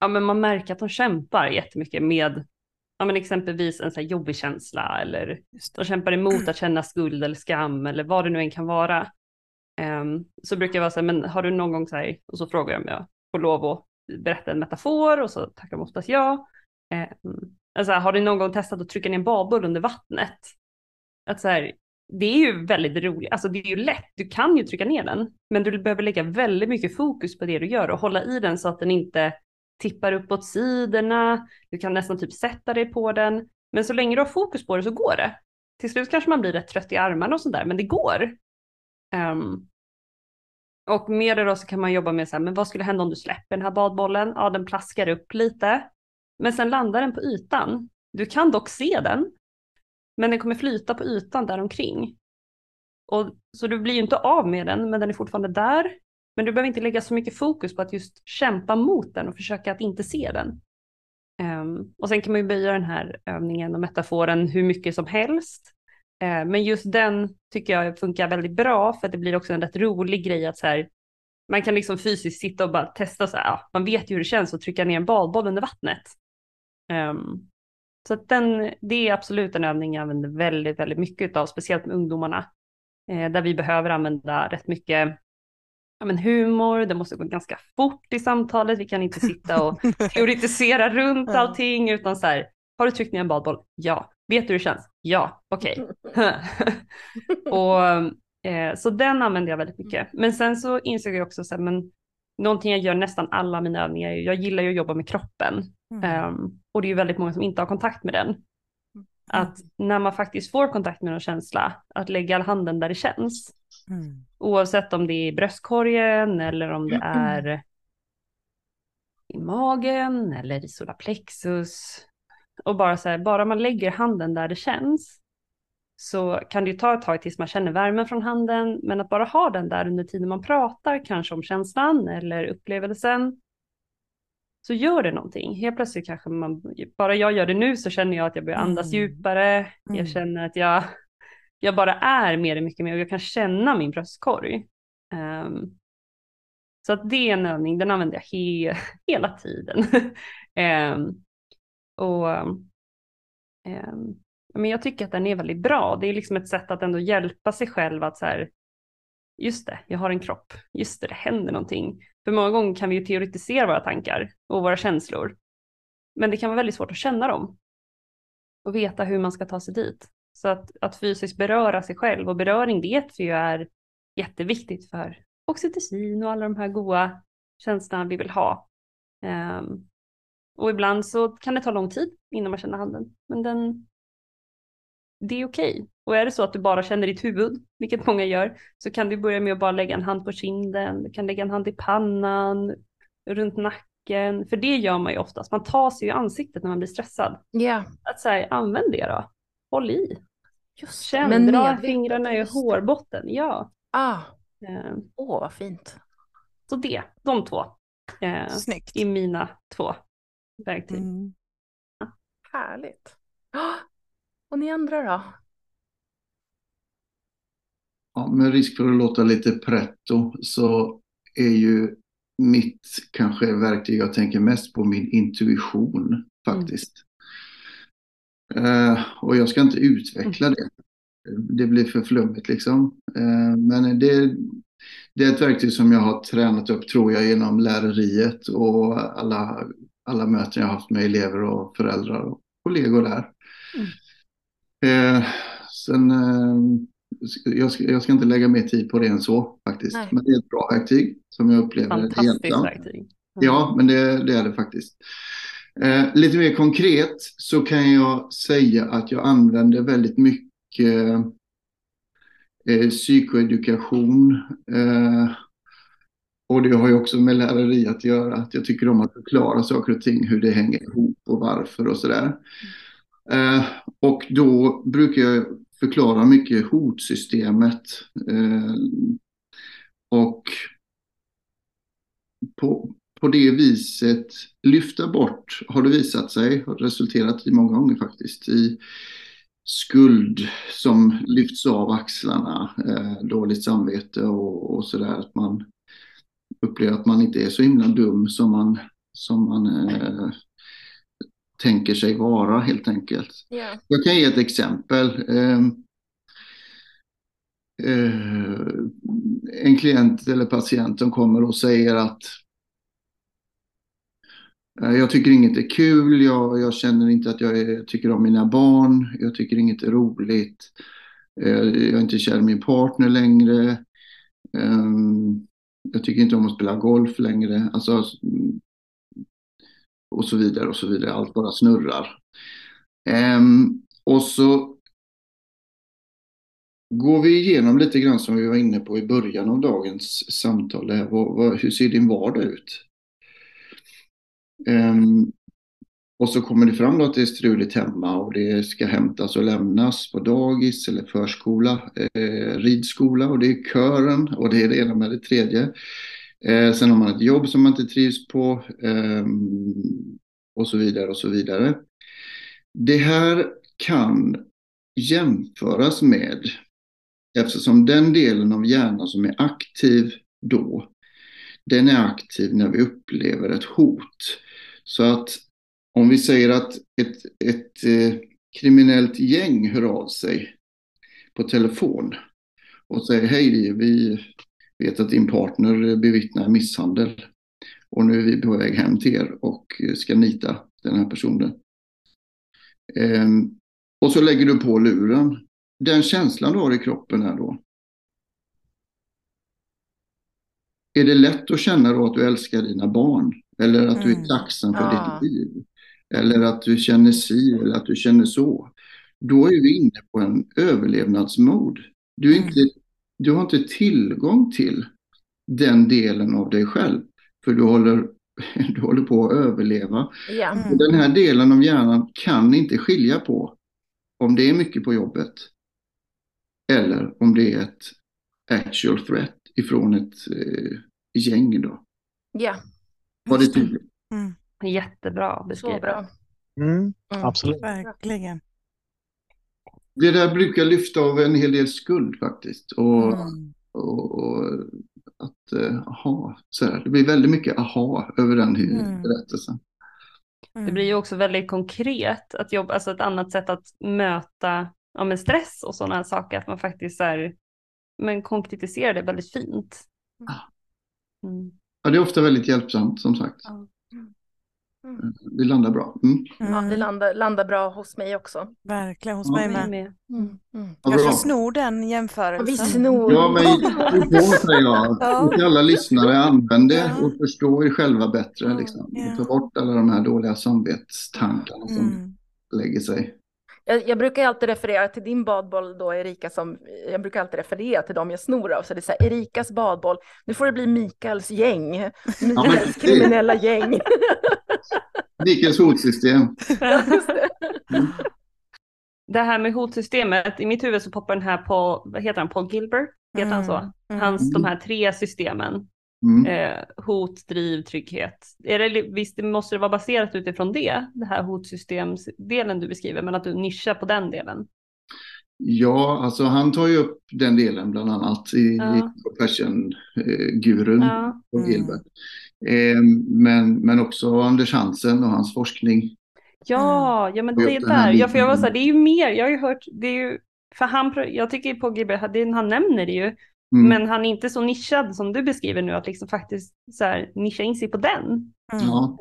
ja men man märker att de kämpar jättemycket med, ja men exempelvis en sån här jobbig känsla eller de kämpar emot att känna skuld eller skam eller vad det nu än kan vara. Um, så brukar jag vara så här, men har du någon gång så här, och så frågar jag om jag får lov att berätta en metafor och så tackar de oftast ja. Eh, alltså, har du någon gång testat att trycka ner en badboll under vattnet? Att så här, det är ju väldigt roligt, alltså det är ju lätt, du kan ju trycka ner den, men du behöver lägga väldigt mycket fokus på det du gör och hålla i den så att den inte tippar upp åt sidorna, du kan nästan typ sätta dig på den, men så länge du har fokus på det så går det. Till slut kanske man blir rätt trött i armarna och sådär, men det går. Um, och med det då så kan man jobba med så här, men vad skulle hända om du släpper den här badbollen? Ja, den plaskar upp lite, men sen landar den på ytan. Du kan dock se den, men den kommer flyta på ytan där omkring. Och, så du blir ju inte av med den, men den är fortfarande där. Men du behöver inte lägga så mycket fokus på att just kämpa mot den och försöka att inte se den. Um, och sen kan man ju böja den här övningen och metaforen hur mycket som helst. Uh, men just den tycker jag funkar väldigt bra för att det blir också en rätt rolig grej att så här, man kan liksom fysiskt sitta och bara testa så här, ja, man vet ju hur det känns att trycka ner en badboll under vattnet. Um, så att den, det är absolut en övning jag använder väldigt, väldigt mycket av, speciellt med ungdomarna, eh, där vi behöver använda rätt mycket ja, men humor, det måste gå ganska fort i samtalet, vi kan inte sitta och <laughs> teoretisera runt allting, utan så här, har du tryckt ner en badboll? Ja. Vet du hur det känns? Ja, okej. Okay. <laughs> och eh, så den använder jag väldigt mycket. Men sen så insåg jag också så här, men någonting jag gör nästan alla mina övningar, jag gillar ju att jobba med kroppen. Mm. Um, och det är ju väldigt många som inte har kontakt med den. Mm. Att när man faktiskt får kontakt med någon känsla, att lägga handen där det känns. Mm. Oavsett om det är i bröstkorgen eller om det mm. är i magen eller i solarplexus. Och bara så här, bara man lägger handen där det känns så kan det ju ta ett tag tills man känner värmen från handen, men att bara ha den där under tiden man pratar, kanske om känslan eller upplevelsen, så gör det någonting. Helt plötsligt kanske man, bara jag gör det nu så känner jag att jag börjar andas mm. djupare, mm. jag känner att jag, jag bara är mer mycket mer och jag kan känna min bröstkorg. Um, så att det är en övning, den använder jag he <laughs> hela tiden. um, och eh, men jag tycker att den är väldigt bra. Det är liksom ett sätt att ändå hjälpa sig själv att så här, just det, jag har en kropp, just det, det händer någonting. För många gånger kan vi ju teoretisera våra tankar och våra känslor. Men det kan vara väldigt svårt att känna dem och veta hur man ska ta sig dit. Så att, att fysiskt beröra sig själv och beröring vet vi ju är jätteviktigt för oxytocin och alla de här goda känslorna vi vill ha. Um, och ibland så kan det ta lång tid innan man känner handen, men den, det är okej. Okay. Och är det så att du bara känner ditt huvud, vilket många gör, så kan du börja med att bara lägga en hand på kinden, du kan lägga en hand i pannan, runt nacken, för det gör man ju oftast. Man tar sig i ansiktet när man blir stressad. Yeah. Att säga, använd det då. Håll i. Just Känn, men dra fingrarna i hårbotten. Ja. Ah. Åh, eh. oh, vad fint. Så det, de två. Eh, Snyggt. I mina två verktyg. Mm. Härligt. Och ni andra då? Ja, med risk för att låta lite pretto så är ju mitt kanske verktyg jag tänker mest på min intuition faktiskt. Eh, och jag ska inte utveckla det. Det blir för flummigt liksom. Eh, men det, det är ett verktyg som jag har tränat upp tror jag genom läreriet och alla, alla möten jag har haft med elever och föräldrar och kollegor där. Mm. Eh, sen, eh, jag, ska, jag ska inte lägga mer tid på det än så faktiskt. Nej. Men det är ett bra verktyg som jag upplever Fantastiskt verktyg. Mm. Ja, men det, det, är det faktiskt. Eh, lite mer konkret så kan jag säga att jag använder väldigt mycket eh, psykoedukation. Och det har ju också med läreri att göra. Att jag tycker om att förklara saker och ting, hur det hänger ihop och varför och sådär. Eh, och då brukar jag förklara mycket hotsystemet. Eh, och på, på det viset lyfta bort, har det visat sig, har resulterat i många gånger faktiskt, i skuld som lyfts av axlarna, eh, dåligt samvete och, och sådär. Att man upplever att man inte är så himla dum som man, som man eh, tänker sig vara helt enkelt. Yeah. Jag kan ge ett exempel. Eh, eh, en klient eller patient som kommer och säger att Eh, jag tycker inget är kul, jag, jag känner inte att jag är, tycker om mina barn, jag tycker inget är roligt, eh, jag är inte kär i min partner längre, ehm, jag tycker inte om att spela golf längre, alltså, och så vidare och så vidare, allt bara snurrar. Um, och så går vi igenom lite grann som vi var inne på i början av dagens samtal. hur ser din vardag ut? Um, och så kommer det fram då att det är struligt hemma och det ska hämtas och lämnas på dagis eller förskola, eh, ridskola och det är kören och det är det ena med det tredje. Eh, sen har man ett jobb som man inte trivs på eh, och så vidare och så vidare. Det här kan jämföras med, eftersom den delen av hjärnan som är aktiv då, den är aktiv när vi upplever ett hot. Så att om vi säger att ett, ett eh, kriminellt gäng hör av sig på telefon och säger hej, vi vet att din partner bevittnar misshandel och nu är vi på väg hem till er och ska nita den här personen. Ehm, och så lägger du på luren. Den känslan du har i kroppen är då. Är det lätt att känna då att du älskar dina barn? Eller att du är mm. tacksam för ja. ditt liv. Eller att du känner si eller att du känner så. Då är vi inne på en överlevnadsmod. Du, är mm. inte, du har inte tillgång till den delen av dig själv. För du håller, <laughs> du håller på att överleva. Ja. Den här delen av hjärnan kan inte skilja på om det är mycket på jobbet eller om det är ett actual threat ifrån ett eh, gäng. Då. Ja. Var det tydligt? Mm. Jättebra beskrivet. bra. Mm, mm, absolut. Verkligen. Det där brukar lyfta av en hel del skuld faktiskt. Och, mm. och, och att, eh, aha, så här, det blir väldigt mycket aha över den mm. berättelsen. Mm. Det blir ju också väldigt konkret att jobba, alltså ett annat sätt att möta ja, med stress och sådana saker, att man faktiskt så här, men konkretiserar det väldigt fint. Mm. Ja, det är ofta väldigt hjälpsamt som sagt. Ja. Mm. Eh, det landar bra. Mm. Ja, det landar, landar bra hos mig också. Verkligen, hos ja. mig med. med. Mm. Mm. Kanske snor den jämförelsen. vi snor. Ja, men på säger jag. ja. <laughs> alla lyssnare, använd det ja. och förstå er själva bättre. Liksom. Ja. Ta bort alla de här dåliga samvetstankarna som mm. lägger sig. Jag, jag, brukar alltid referera till din badboll då, Erika, som jag brukar alltid referera till dem jag snor av. Så det är så här, Erikas badboll, nu får det bli Mikaels gäng, Mikaels ja, kriminella gäng. <laughs> <laughs> Mikaels hotsystem. Ja, det. det här med hotsystemet, i mitt huvud så poppar den här på, vad heter han, Paul Gilbert? Heter mm. han så? Mm. Hans, mm. de här tre systemen. Mm. Eh, hot, driv, trygghet. Är det, visst måste det vara baserat utifrån det, det här hotsystemsdelen du beskriver, men att du nischar på den delen? Ja, alltså han tar ju upp den delen bland annat i, ja. i Compassion-gurun ja. mm. Gilbert. Eh, men, men också Anders Hansen och hans forskning Ja, ja men det är där. Ja, för jag var så här, det är ju mer, jag har ju hört, det är ju, för han, jag tycker på det- han nämner det ju, Mm. men han är inte så nischad som du beskriver nu, att liksom faktiskt så här, nischa in sig på den. Mm. Ja.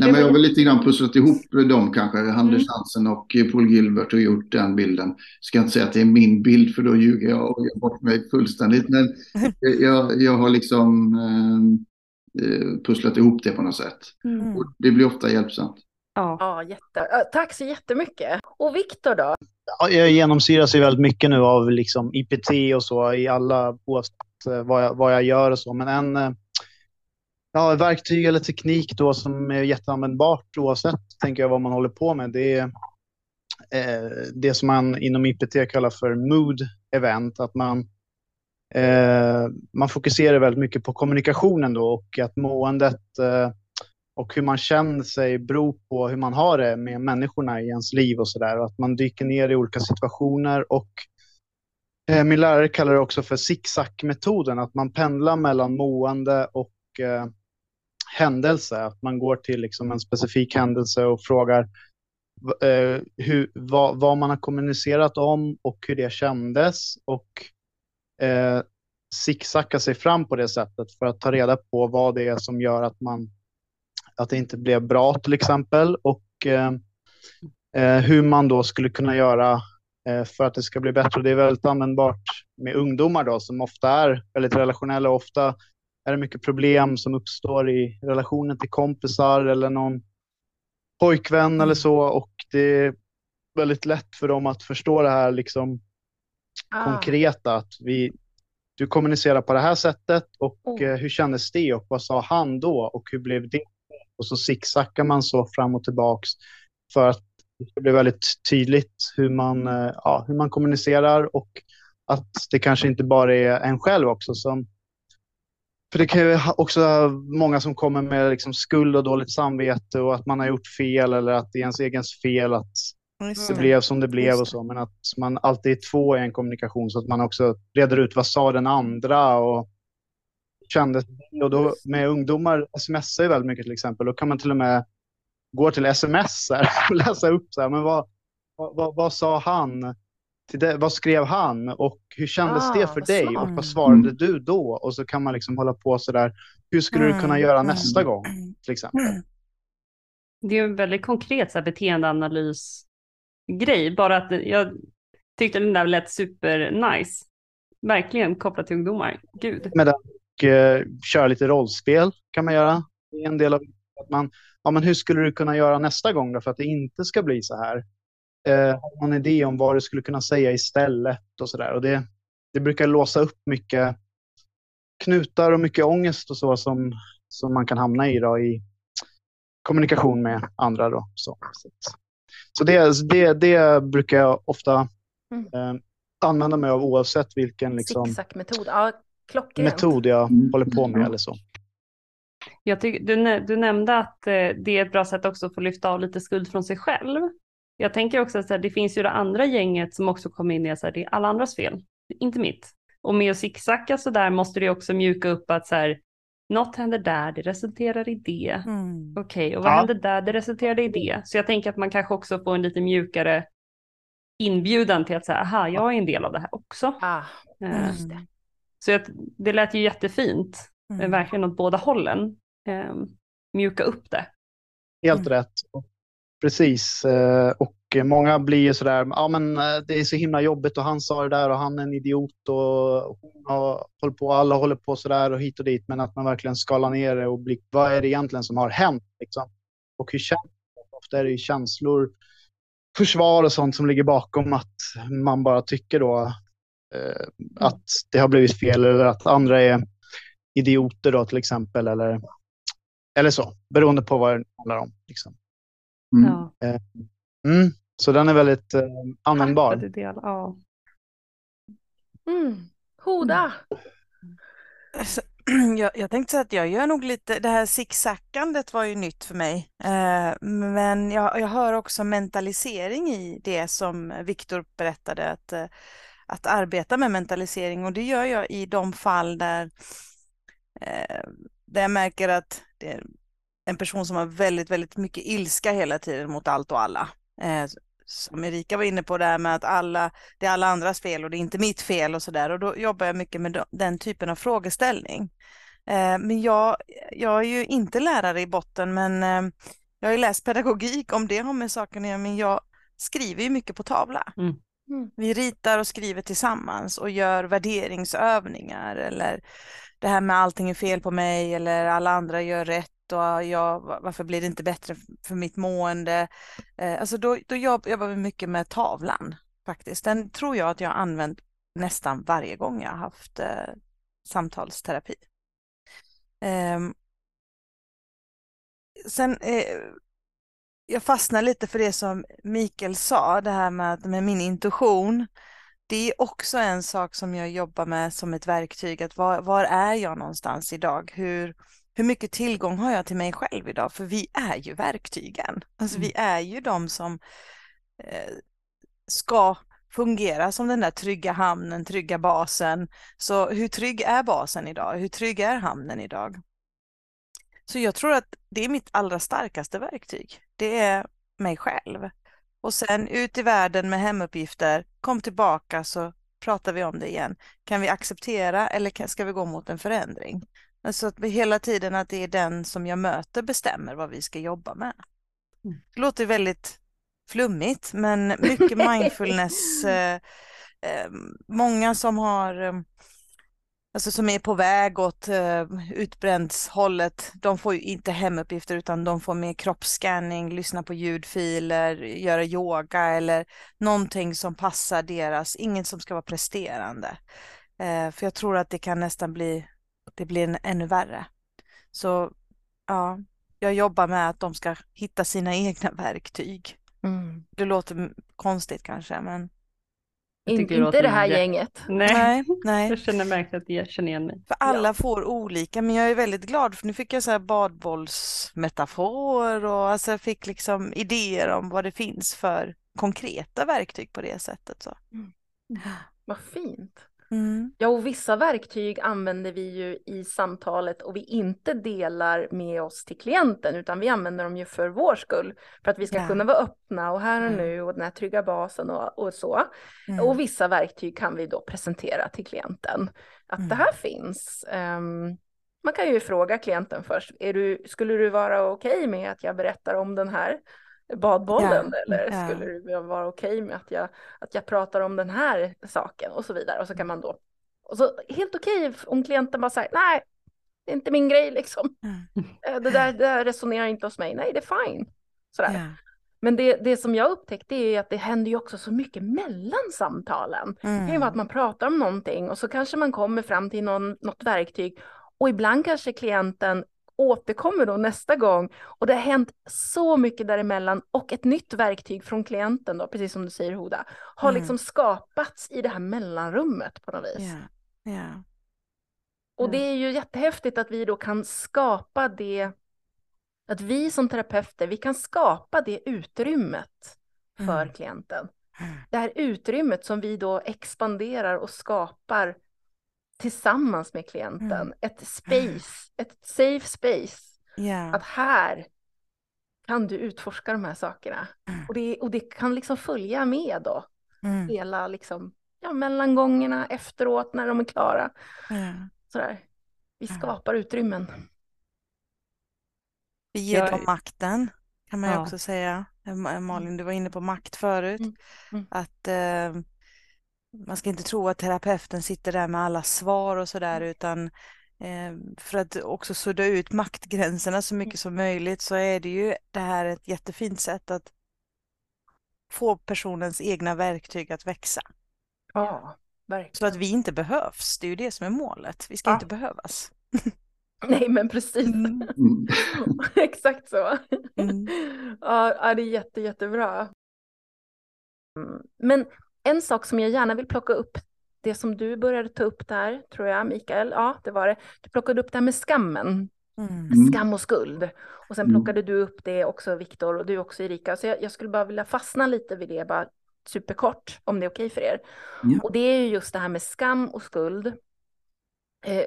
Nej, men jag har väl lite grann pusslat ihop dem kanske. Anders Mm. Hansen och Paul Gilbert har gjort den bilden. Ska inte säga att det är min bild för då ljuger jag och gör bort mig fullständigt. Men jag, jag har liksom eh, eh, pusslat ihop det på något sätt. Mm. Och det blir ofta hjälpsamt. Ja. Ja, jätte... Tack så jättemycket. Och Viktor då? Ja, jag genomsyras ju väldigt mycket nu av liksom IPT och så i alla, oavsett eh, vad jag, vad jag gör och så. Men en eh, ja, verktyg eller teknik då som är jätteanvändbart oavsett, tänker jag, vad man håller på med. Det är eh, det som man inom IPT kallar för mood event. Att man, eh, man fokuserar väldigt mycket på kommunikationen då och att måendet eh, och hur man känner sig beror på hur man har det med människorna i ens liv och sådär. Att man dyker ner i olika situationer och eh, min lärare kallar det också för zigzag-metoden, att man pendlar mellan mående och eh, händelse. Att man går till liksom en specifik händelse och frågar eh, hur, vad, vad man har kommunicerat om och hur det kändes och eh, sig fram på det sättet för att ta reda på vad det är som gör att man att det inte blev bra till exempel och eh, eh, hur man då skulle kunna göra eh, för att det ska bli bättre. Det är väldigt användbart med ungdomar då som ofta är väldigt relationella och ofta är det mycket problem som uppstår i relationen till kompisar eller någon pojkvän eller så och det är väldigt lätt för dem att förstå det här liksom Ah. konkreta att vi du kommunicerar på det här sättet och Oh. eh, hur kändes det och vad sa han då och hur blev det? Och så zigzaggar man så fram och tillbaks för att det ska bli väldigt tydligt hur man, eh, ja, hur man kommunicerar och att det kanske inte bara är en själv också som för det kan ju också vara många som kommer med liksom skuld och dåligt samvete och att man har gjort fel eller att det är ens egen fel att Just det blev som det blev och så, men att man alltid är två i en kommunikation så att man också reder ut vad sa den andra och kände och då med ungdomar smsar ju väldigt mycket till exempel, då kan man till och med gå till sms <laughs> och läsa upp så här, men vad, vad, vad, vad sa han? Till det, vad skrev han och hur kändes Ah, det för dig smart. och vad svarade Mm. du då? Och så kan man liksom hålla på så där. Hur skulle du kunna Mm, göra mm. nästa gång till exempel? Mm. Det är en väldigt konkret så här, beteendeanalys-grej. Bara att jag tyckte den där lät super nice. Verkligen kopplat till ungdomar. Gud. och eh, köra lite rollspel kan man göra. Det är en del av att man, ja men hur skulle du kunna göra nästa gång då för att det inte ska bli så här? Eh, har man en idé om vad du skulle kunna säga istället och så där. Och det, det brukar låsa upp mycket knutar och mycket ångest och så som, som man kan hamna i då i kommunikation med andra då. Så, så, det, det, det brukar jag ofta Mm. eh, använda mig av oavsett vilken liksom, Zigzag-metod. Ja, klockrent. metod jag Mm. håller på med eller så. Jag tyck, du, du nämnde att eh, det är ett bra sätt också att få lyfta av lite skuld från sig själv. Jag tänker också att här, det finns ju det andra gänget som också kommer in i att det är alla andras fel, inte mitt. Och med att zigzacka så där måste det också mjuka upp att så här, något händer där, det resulterar i det. Mm. Okej, och vad Ja. hände där, det resulterade i det. Så jag tänker att man kanske också får en lite mjukare inbjudan till att säga, aha, jag är en del av det här också. Ah, Eh, just det. Så jag, det lät ju jättefint, eh, Mm. verkligen åt båda hållen. Eh, mjuka upp det. Helt Mm. rätt. Precis. Eh, och många blir ju sådär, ja men eh, det är så himla jobbigt och han sa det där och han är en idiot och hon har hållit på, alla håller på sådär och hit och dit. Men att man verkligen skalar ner det och blir, vad är det egentligen som har hänt? Liksom? Och hur känns det? Ofta är det ju känslor, försvar och sånt som ligger bakom att man bara tycker då eh, att det har blivit fel eller att andra är idioter då till exempel eller, eller så, beroende på vad det handlar om. Liksom. Mm. Ja. Mm. Så den är väldigt eh, användbar. Delade. Ja. Mm. Hoda. Alltså, <clears throat> Jag, jag tänkte säga att jag gör nog lite, det här zigzackandet var ju nytt för mig. Eh, men jag, jag hör också mentalisering i det som Viktor berättade, att, eh, att arbeta med mentalisering och det gör jag i de fall där, eh, där jag märker att det, en person som har väldigt, väldigt mycket ilska hela tiden mot allt och alla. Eh, som Erika var inne på, det här med att alla, det är alla andras fel och det är inte mitt fel och sådär. Och då jobbar jag mycket med den typen av frågeställning. Eh, men jag, jag är ju inte lärare i botten, men eh, jag har ju läst pedagogik om det har med saken att göra, men jag skriver ju mycket på tavla. Mm. Mm. Vi ritar och skriver tillsammans och gör värderingsövningar eller det här med allting är fel på mig eller alla andra gör rätt och jag, varför blir det inte bättre för mitt mående? Eh, alltså då, då jobbar vi mycket med tavlan faktiskt. Den tror jag att jag har använt nästan varje gång jag har haft eh, samtalsterapi. Eh, sen eh, jag fastnar lite för det som Mikael sa, det här med, med min intuition. Det är också en sak som jag jobbar med som ett verktyg, att var, var är jag någonstans idag? Hur, hur mycket tillgång har jag till mig själv idag? För vi är ju verktygen. Alltså mm. vi är ju de som eh, ska fungera som den där trygga hamnen, trygga basen. Så hur trygg är basen idag? Hur trygg är hamnen idag? Så jag tror att det är mitt allra starkaste verktyg. Det är mig själv. Och sen ut i världen med hemuppgifter, kom tillbaka så pratar vi om det igen. Kan vi acceptera eller ska vi gå mot en förändring? Alltså att hela tiden att det är den som jag möter bestämmer vad vi ska jobba med. Mm. Det låter väldigt flummigt, men mycket <laughs> mindfulness. Eh, eh, många som har, eh, alltså som är på väg åt eh, utbrändshållet, de får ju inte hemuppgifter utan de får mer kroppsscanning, lyssna på ljudfiler, göra yoga eller någonting som passar deras, inget som ska vara presterande. Eh, för jag tror att det kan nästan bli det blir ännu värre. Så ja, jag jobbar med att de ska hitta sina <laughs> egna verktyg. Mm. Det låter konstigt kanske, men In, inte det här det. gänget. <laughs> Nej. nej, nej. Jag känner verkligen att jag känner igen mig. För alla ja. får olika, men jag är väldigt glad för nu fick jag så här badbollsmetafor och alltså jag fick liksom idéer om vad det finns för konkreta verktyg på det sättet. Så. Mm. Vad fint. Mm. Ja, och vissa verktyg använder vi ju i samtalet och vi inte delar med oss till klienten, utan vi använder dem ju för vår skull, för att vi ska ja. kunna vara öppna och här och mm. nu och den här trygga basen och, och så. Mm. Och vissa verktyg kan vi då presentera till klienten, att det mm. här finns. Um, man kan ju fråga klienten först, är du, skulle du vara okej okay med att jag berättar om den här badbollen ja, eller ja. skulle det vara okej okay med att jag, att jag pratar om den här saken och så vidare och så kan man då och så helt okej okay om klienten bara säger nej, det är inte min grej liksom. Mm. <laughs> Det, där, det där resonerar inte hos mig, nej det är fine. Sådär. Ja. Men det, det som jag upptäckte är att det händer ju också så mycket mellan samtalen. Mm. Det kan ju vara att man pratar om någonting och så kanske man kommer fram till någon, något verktyg och ibland kanske klienten återkommer då nästa gång och det har hänt så mycket däremellan och ett nytt verktyg från klienten då, precis som du säger Hoda, har mm. liksom skapats i det här mellanrummet på något vis. Yeah. Yeah. Och det är ju jättehäftigt att vi då kan skapa det, att vi som terapeuter, vi kan skapa det utrymmet för mm. klienten. Mm. Det här utrymmet som vi då expanderar och skapar tillsammans med klienten. Mm. Ett space, ett safe space. Yeah. Att här kan du utforska de här sakerna. Mm. Och, det, och det kan liksom följa med då. Mm. Hela liksom, ja, mellangångerna, efteråt, när de är klara. Sådär. Vi skapar utrymmen. Vi ger Jag... dem makten, kan man ju ja. också säga. Malin, du var inne på makt förut. Mm. Mm. Att eh, man ska inte tro att terapeuten sitter där med alla svar och sådär mm. utan eh, för att också sudda ut maktgränserna så mycket som möjligt så är det ju det här ett jättefint sätt att få personens egna verktyg att växa. Ja, verkligen. Så att vi inte behövs, det är ju det som är målet. Vi ska ja. inte behövas. <laughs> Nej, men precis. Mm. <laughs> Exakt så. Mm. Ja, det är jätte, jättebra. Mm, men en sak som jag gärna vill plocka upp, det som du började ta upp där, tror jag, Mikael, ja, det var det. Du plockade upp det här med skammen. Mm. Skam och skuld. Och sen mm. plockade du upp det också, Viktor, och du också, Erika. Så jag, jag, skulle bara vilja fastna lite vid det, bara superkort, om det är okej för er. Mm. Och det är ju just det här med skam och skuld. Eh,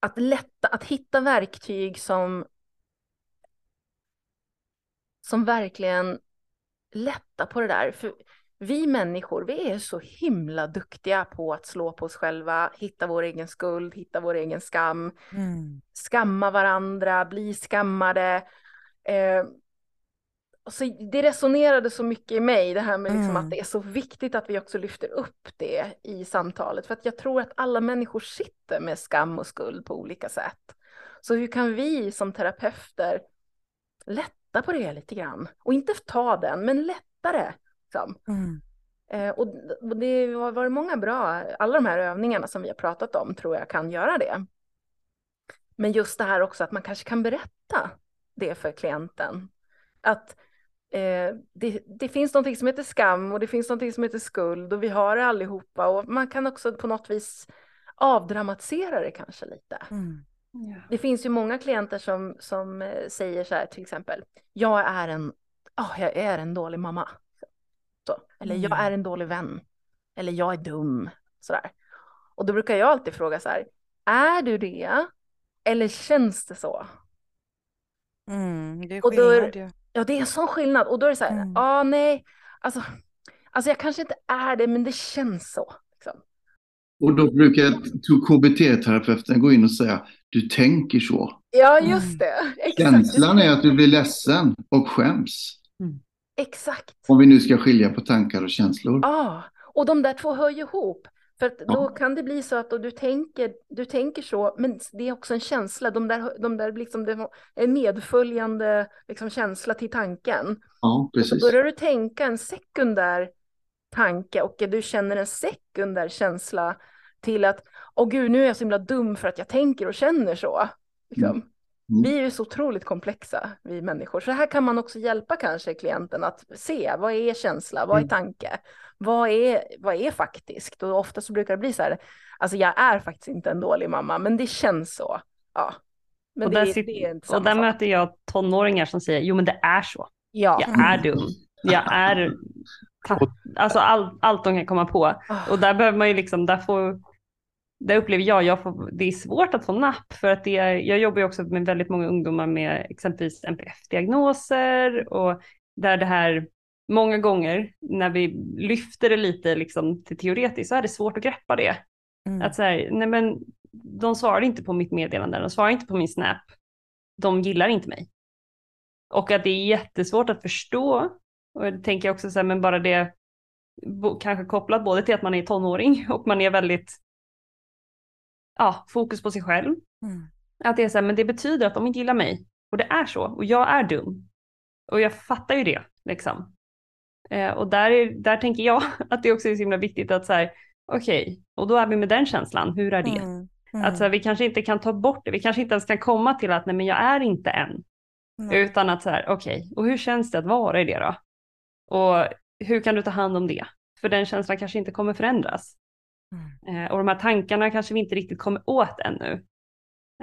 att lätta, att hitta verktyg som som verkligen lättar på det där. För vi människor, vi är så himla duktiga på att slå på oss själva, hitta vår egen skuld, hitta vår egen skam, Mm. skamma varandra, bli skammade. Eh, så det resonerade så mycket i mig, det här med liksom Mm. att det är så viktigt att vi också lyfter upp det i samtalet. För att jag tror att alla människor sitter med skam och skuld på olika sätt. Så hur kan vi som terapeuter lätta på det lite grann? Och inte ta den, men lättare. Liksom. Mm. Eh, och och det har varit många bra, alla de här övningarna som vi har pratat om tror jag kan göra det. Men just det här också att man kanske kan berätta det för klienten. Att eh, det, det finns någonting som heter skam och det finns någonting som heter skuld och vi har det allihopa och man kan också på något vis avdramatisera det kanske lite. Mm. Det finns ju många klienter som, som eh, säger så här till exempel, jag är en, ah, jag är en dålig mamma. Så. Eller jag Mm. är en dålig vän. Eller jag är dum. Sådär. Och då brukar jag alltid fråga så här, är du det? Eller känns det så? Mm. Det är Och då är- skillnad ju. Ja, det är en sån skillnad. Och då är det så här, ja Mm. ah, nej, alltså, alltså jag kanske inte är det, men det känns så. Liksom. Och då brukar KBT-terapeuten gå in och säga, du tänker så. Ja, Mm. just det. <laughs> Exakt. Känslan är att du blir ledsen och skäms. Exakt. Om vi nu ska skilja på tankar och känslor. Ja, och de där två hör ju ihop. För då Ja. kan det bli så att du, tänker, du tänker så, men det är också en känsla. De där, de där liksom, det är en medföljande liksom, känsla till tanken. Ja, Och så precis. börjar du tänka en sekundär tanke och du känner en sekundär känsla till att, åh gud, nu är jag så himla dum för att jag tänker och känner så. Liksom. Mm. Vi är ju så otroligt komplexa, vi människor. Så här kan man också hjälpa kanske klienten att se, vad är känsla, vad är Mm. tanke, vad är, vad är faktiskt? Och ofta så brukar det bli så här, alltså jag är faktiskt inte en dålig mamma, men det känns så. Ja. Men och det, där, det sitter, är inte och där sak. möter jag tonåringar som säger, jo men det är så. Ja. Jag är dum. Jag är... <laughs> Alltså all, allt de kan komma på. Ah. Och där behöver man ju liksom, där får, där upplever jag, jag får, det är svårt att få napp för att det är, jag jobbar ju också med väldigt många ungdomar med exempelvis NPF-diagnoser och där det här, många gånger när vi lyfter det lite liksom till teoretiskt så är det svårt att greppa det. Mm. Att så här, nej men de svarade inte på mitt meddelande, de svarade inte på min snap, de gillar inte mig. Och att det är jättesvårt att förstå. Och det tänker jag också så här, men bara det, kanske kopplat både till att man är tonåring och man är väldigt, ja, fokus på sig själv. Mm. Att det är så här, men det betyder att de inte gillar mig. Och det är så. Och jag är dum. Och jag fattar ju det, liksom. Eh, och där, är, där tänker jag <laughs> att det också är så himla viktigt att så här, okej, och då är vi med den känslan, hur är det? Mm. Mm. Att så här, vi kanske inte kan ta bort det, vi kanske inte ens kan komma till att nej men jag är inte en. Nej. Utan att så här, okej, och hur känns det att vara i det då? Och hur kan du ta hand om det? För den känslan kanske inte kommer förändras. Mm. Eh, och de här tankarna kanske vi inte riktigt kommer åt ännu.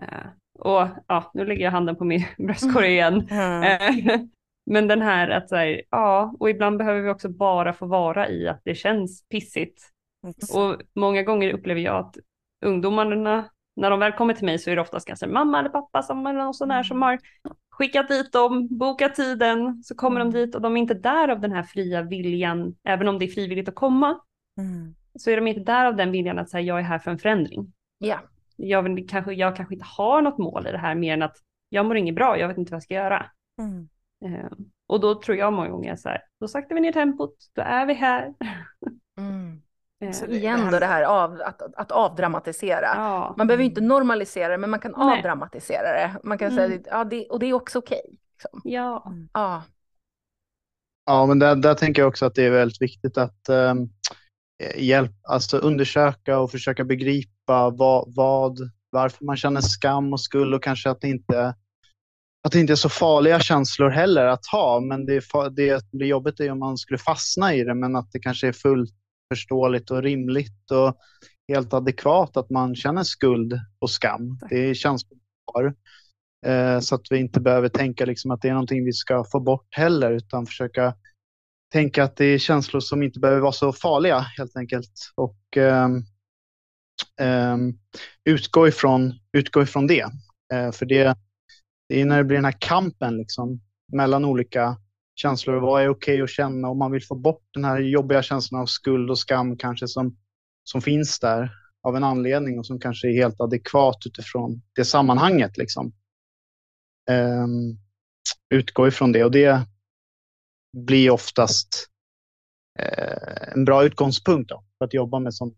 Eh, och ja, nu lägger jag handen på min <laughs> bröstkorg igen. Mm. <laughs> Men den här att så här, ja, och ibland behöver vi också bara få vara i att det känns pissigt. Exakt. Och många gånger upplever jag att ungdomarna, när de väl kommer till mig så är det oftast kanske mamma eller pappa som, eller någon sån där som har skickat dit dem, bokat tiden, så kommer Mm. de dit och de är inte där av den här fria viljan, även om det är frivilligt att komma, Mm. Så är de inte där av den viljan att säga jag är här för en förändring. Ja. Jag, vill, kanske, jag kanske inte har något mål i det här mer än att jag mår inget bra, jag vet inte vad jag ska göra. Mm. Eh, och då tror jag många gånger så här, då saktar vi ner tempot, då är vi här. Mm. <laughs> Eh, Så det- Igen här- då det här av, att, att avdramatisera. ja. Man behöver ju inte normalisera det, men man kan Nej. avdramatisera det. Man kan Mm. säga, ja, det, och det är också okej. liksom. ja. Ja. Ja, men där, där tänker jag också att det är väldigt viktigt att eh, hjälp, alltså undersöka och försöka begripa vad, vad, varför man känner skam och skuld och kanske att det inte att det inte är så farliga känslor heller att ha, men det, är det blir jobbigt är om man skulle fastna i det, men att det kanske är fullt förståeligt och rimligt och helt adekvat att man känner skuld och skam. Tack. Det är känslor har. Eh, så att vi inte behöver tänka liksom att det är någonting vi ska få bort heller, utan försöka tänka att det är känslor som inte behöver vara så farliga helt enkelt. Och ehm, ehm utgå, ifrån, utgå ifrån det. Eh, för det, det är när det blir den här kampen liksom, mellan olika känslor vad är okej att känna och man vill få bort den här jobbiga känslan av skuld och skam kanske som, som finns där av en anledning och som kanske är helt adekvat utifrån det sammanhanget. Liksom. Um, utgå ifrån det och det blir oftast uh, en bra utgångspunkt då, för att jobba med sån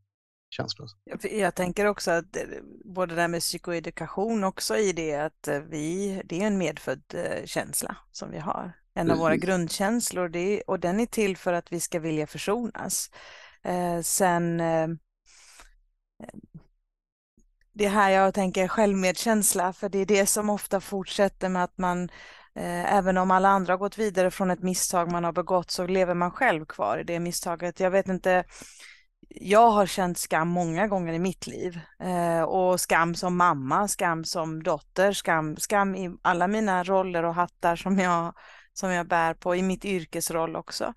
känslor. Jag tänker också att både det här med psykoedukation också i det att eh, vi, det är en medfödd eh, känsla som vi har. En av våra grundkänslor det, och den är till för att vi ska vilja försonas. Eh, sen eh, det här jag tänker självmedkänsla, för det är det som ofta fortsätter med att man, eh, Eh, även om alla andra har gått vidare från ett misstag man har begått, så lever man själv kvar i det misstaget. Jag vet inte, jag har känt skam många gånger i mitt liv eh, och skam som mamma, skam som dotter, skam, skam i alla mina roller och hattar som jag, som jag bär på i mitt yrkesroll också.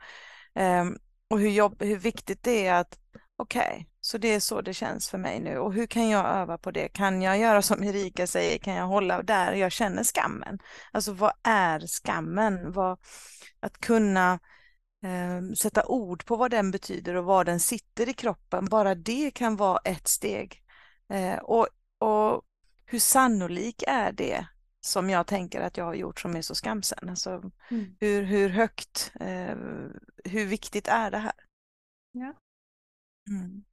Ehm, och hur, jobb, hur viktigt det är att okej, okay, så det är så det känns för mig nu och hur kan jag öva på det? Kan jag göra som Erika säger, kan jag hålla där jag känner skammen? Alltså vad är skammen? Vad, att kunna eh, sätta ord på vad den betyder och var den sitter i kroppen, bara det kan vara ett steg. Eh, och, och hur sannolik är det som jag tänker att jag har gjort som är så skamsen? Alltså, mm. hur, hur högt, eh, hur viktigt är det här? Ja. Mm.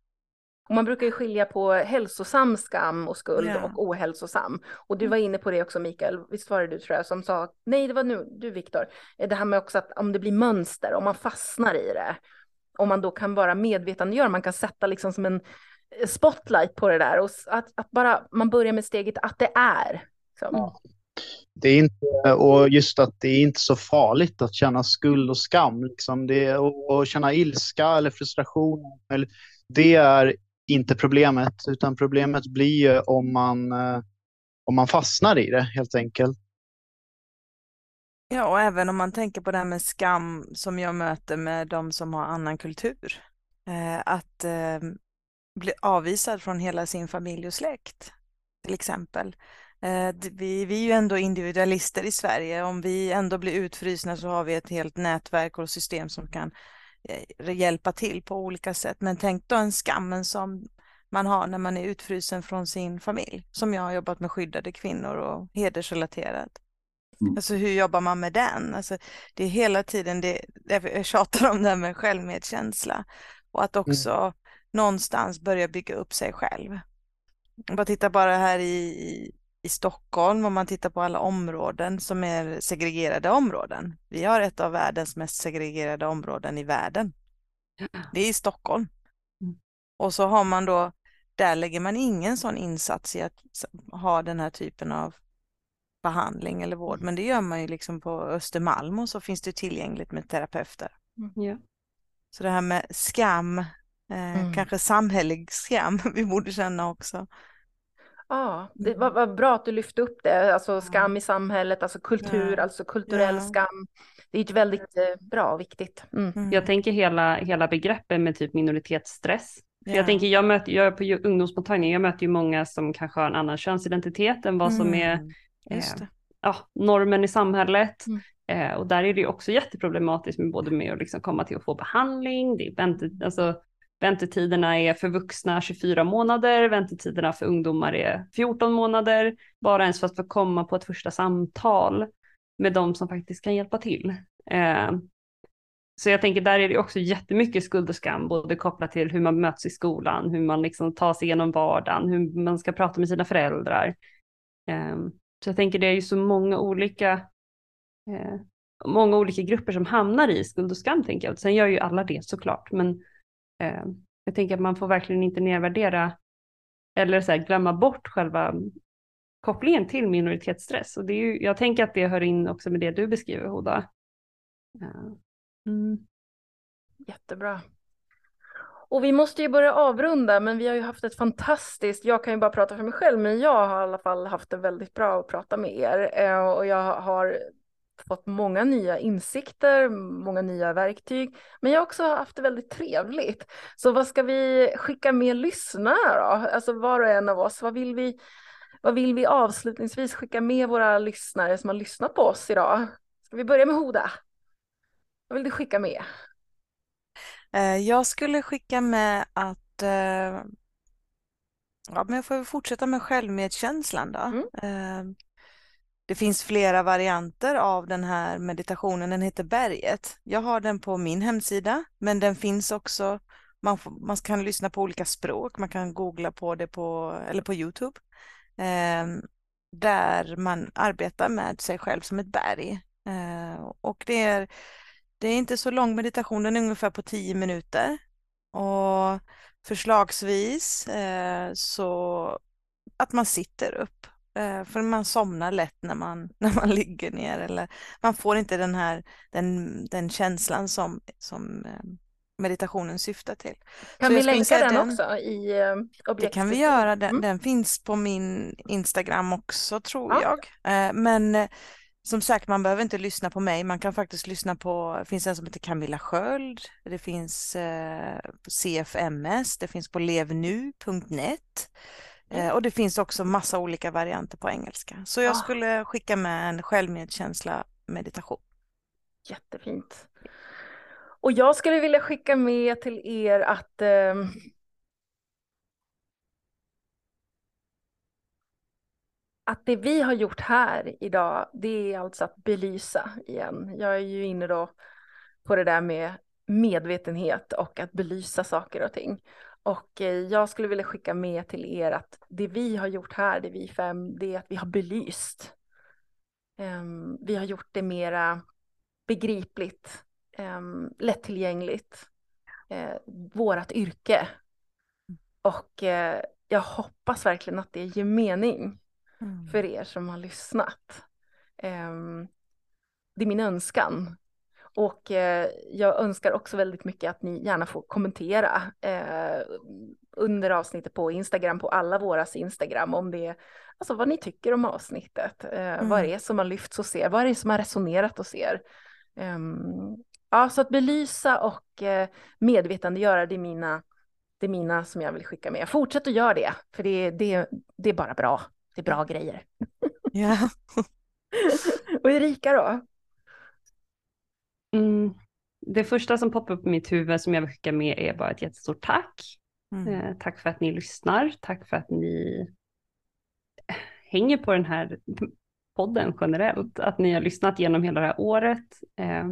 Och man brukar ju skilja på hälsosam skam och skuld yeah. och ohälsosam. Och du var inne på det också Mikael, visst var det du tror jag som sa, nej det var nu du Viktor, det här med också att om det blir mönster, om man fastnar i det, om man då kan vara medvetandegöra, man kan sätta liksom som en spotlight på det där och att, att bara man börjar med steget att det är. Liksom. Mm. Det är inte, och just att det är inte så farligt att känna skuld och skam. Liksom. Det, och, och känna ilska eller frustration. Eller, det är inte problemet, utan problemet blir ju om man, eh, om man fastnar i det helt enkelt. Ja, och även om man tänker på det här med skam som jag möter med de som har annan kultur. Eh, att eh, bli avvisad från hela sin familj och släkt, till exempel. Vi, vi är ju ändå individualister i Sverige. Om vi ändå blir utfrysna så har vi ett helt nätverk och system som kan hjälpa till på olika sätt. Men tänk då en skammen som man har när man är utfrysen från sin familj, som jag har jobbat med skyddade kvinnor och hedersrelaterat. Mm. Alltså hur jobbar man med den? Alltså, det är hela tiden, det, jag tjatar om det här med självmedkänsla och att mm. också mm. någonstans börja bygga upp sig själv. Bara titta bara här i, i Stockholm, om man tittar på alla områden som är segregerade områden. Vi har ett av världens mest segregerade områden i världen. Det är i Stockholm. Mm. Och så har man då, där lägger man ingen sån insats i att ha den här typen av behandling eller vård, men det gör man ju liksom på Östermalm och så finns det tillgängligt med terapeuter. Mm. Så det här med skam, eh, mm. kanske samhällelig skam <laughs> vi borde känna också. Ja, det var, var, bra att du lyfte upp det, alltså skam i samhället, alltså kultur, ja. alltså kulturell ja. skam. Det är ett väldigt eh, bra och viktigt. Mm. Mm. Jag tänker hela, hela begreppet med typ minoritetsstress. Ja. jag tänker, jag, möter, jag är på ungdomsmottagning, jag möter ju många som kanske har en annan könsidentitet än vad som är mm. eh, ja, normen i samhället. Mm. Eh, och där är det ju också jätteproblematiskt med både med att liksom komma till att få behandling, det är väntet, alltså Väntetiderna är för vuxna 24 månader, väntetiderna för ungdomar är 14 månader, bara ens för att få komma på ett första samtal med de som faktiskt kan hjälpa till. Eh, så jag tänker där är det också jättemycket skuld och skam, både kopplat till hur man möts i skolan, hur man liksom tar sig igenom vardagen, hur man ska prata med sina föräldrar. Eh, så jag tänker det är ju så många olika, eh, många olika grupper som hamnar i skuld och skam tänker jag. Sen gör ju alla det såklart, men Eh, jag tänker att man får verkligen inte nedvärdera eller så här, glömma bort själva kopplingen till minoritetsstress. Och det är ju, jag tänker att det hör in också med det du beskriver Hoda. Eh. Mm. Jättebra. Och vi måste ju börja avrunda, men vi har ju haft ett fantastiskt, jag kan ju bara prata för mig själv, men jag har i alla fall haft det väldigt bra att prata med er. Eh, och jag har fått många nya insikter, många nya verktyg, men jag har också haft det väldigt trevligt. Så vad ska vi skicka med lyssnarna då? Alltså var och en av oss, vad vill vi, vad vill vi avslutningsvis skicka med våra lyssnare som har lyssnat på oss idag? Ska vi börja med Hoda? Vad vill du skicka med? Eh, jag skulle skicka med att eh, ja, men jag får fortsätta med självmedkänslan då. Mm. Det finns flera varianter av den här meditationen. Den heter Berget. Jag har den på min hemsida, men den finns också. Man, får, man kan lyssna på olika språk. Man kan googla på det på, eller på Youtube. Eh, där man arbetar med sig själv som ett berg. Eh, och det är, det är inte så lång meditation, den är ungefär på tio minuter. Och förslagsvis eh, så att man sitter upp för man somnar lätt när man, <laughs> när man ligger ner eller man får inte den här den, den känslan som, som eh, meditationen syftar till. Kan vi länka den, den, också i uh, Det kan vi göra, den, mm. den, finns på min Instagram också tror ja. jag. men som sagt, man behöver inte lyssna på mig. Man kan faktiskt lyssna på, det finns en som heter Camilla Sköld, det finns eh, CFMS, det finns på levnu.net. Eh, och det finns också massa olika varianter på engelska. Så jag ah. skulle skicka med en självmedkänsla meditation. Jättefint. Och jag skulle vilja skicka med till er att eh, att det vi har gjort här idag, det är alltså att belysa igen. Jag är ju inne då på det där med medvetenhet och att belysa saker och ting. Och eh, jag skulle vilja skicka med till er att det vi har gjort här, det vi fem, det är att vi har belyst. Um, vi har gjort det mera begripligt, um, lättillgängligt, uh, vårat yrke. Och uh, jag hoppas verkligen att det ger mening mm. för er som har lyssnat. Um, det är min önskan och eh, jag önskar också väldigt mycket att ni gärna får kommentera eh, under avsnittet på Instagram, på alla våras Instagram, om det alltså vad ni tycker om avsnittet, eh, mm. vad det är som har lyfts och ser, vad är det som har resonerat och ser. Um, ja, så att belysa och eh, medvetandegöra, det är mina, det är mina som jag vill skicka med. Fortsätt att göra det, för det, det, det är bara bra. Det är bra grejer. Ja. <laughs> och Erika då? Mm. Det första som poppar upp i mitt huvud som jag vill skicka med är bara ett jättestort tack. Mm. Eh, tack för att ni lyssnar, tack för att ni hänger på den här podden generellt, att ni har lyssnat genom hela det här året. Eh,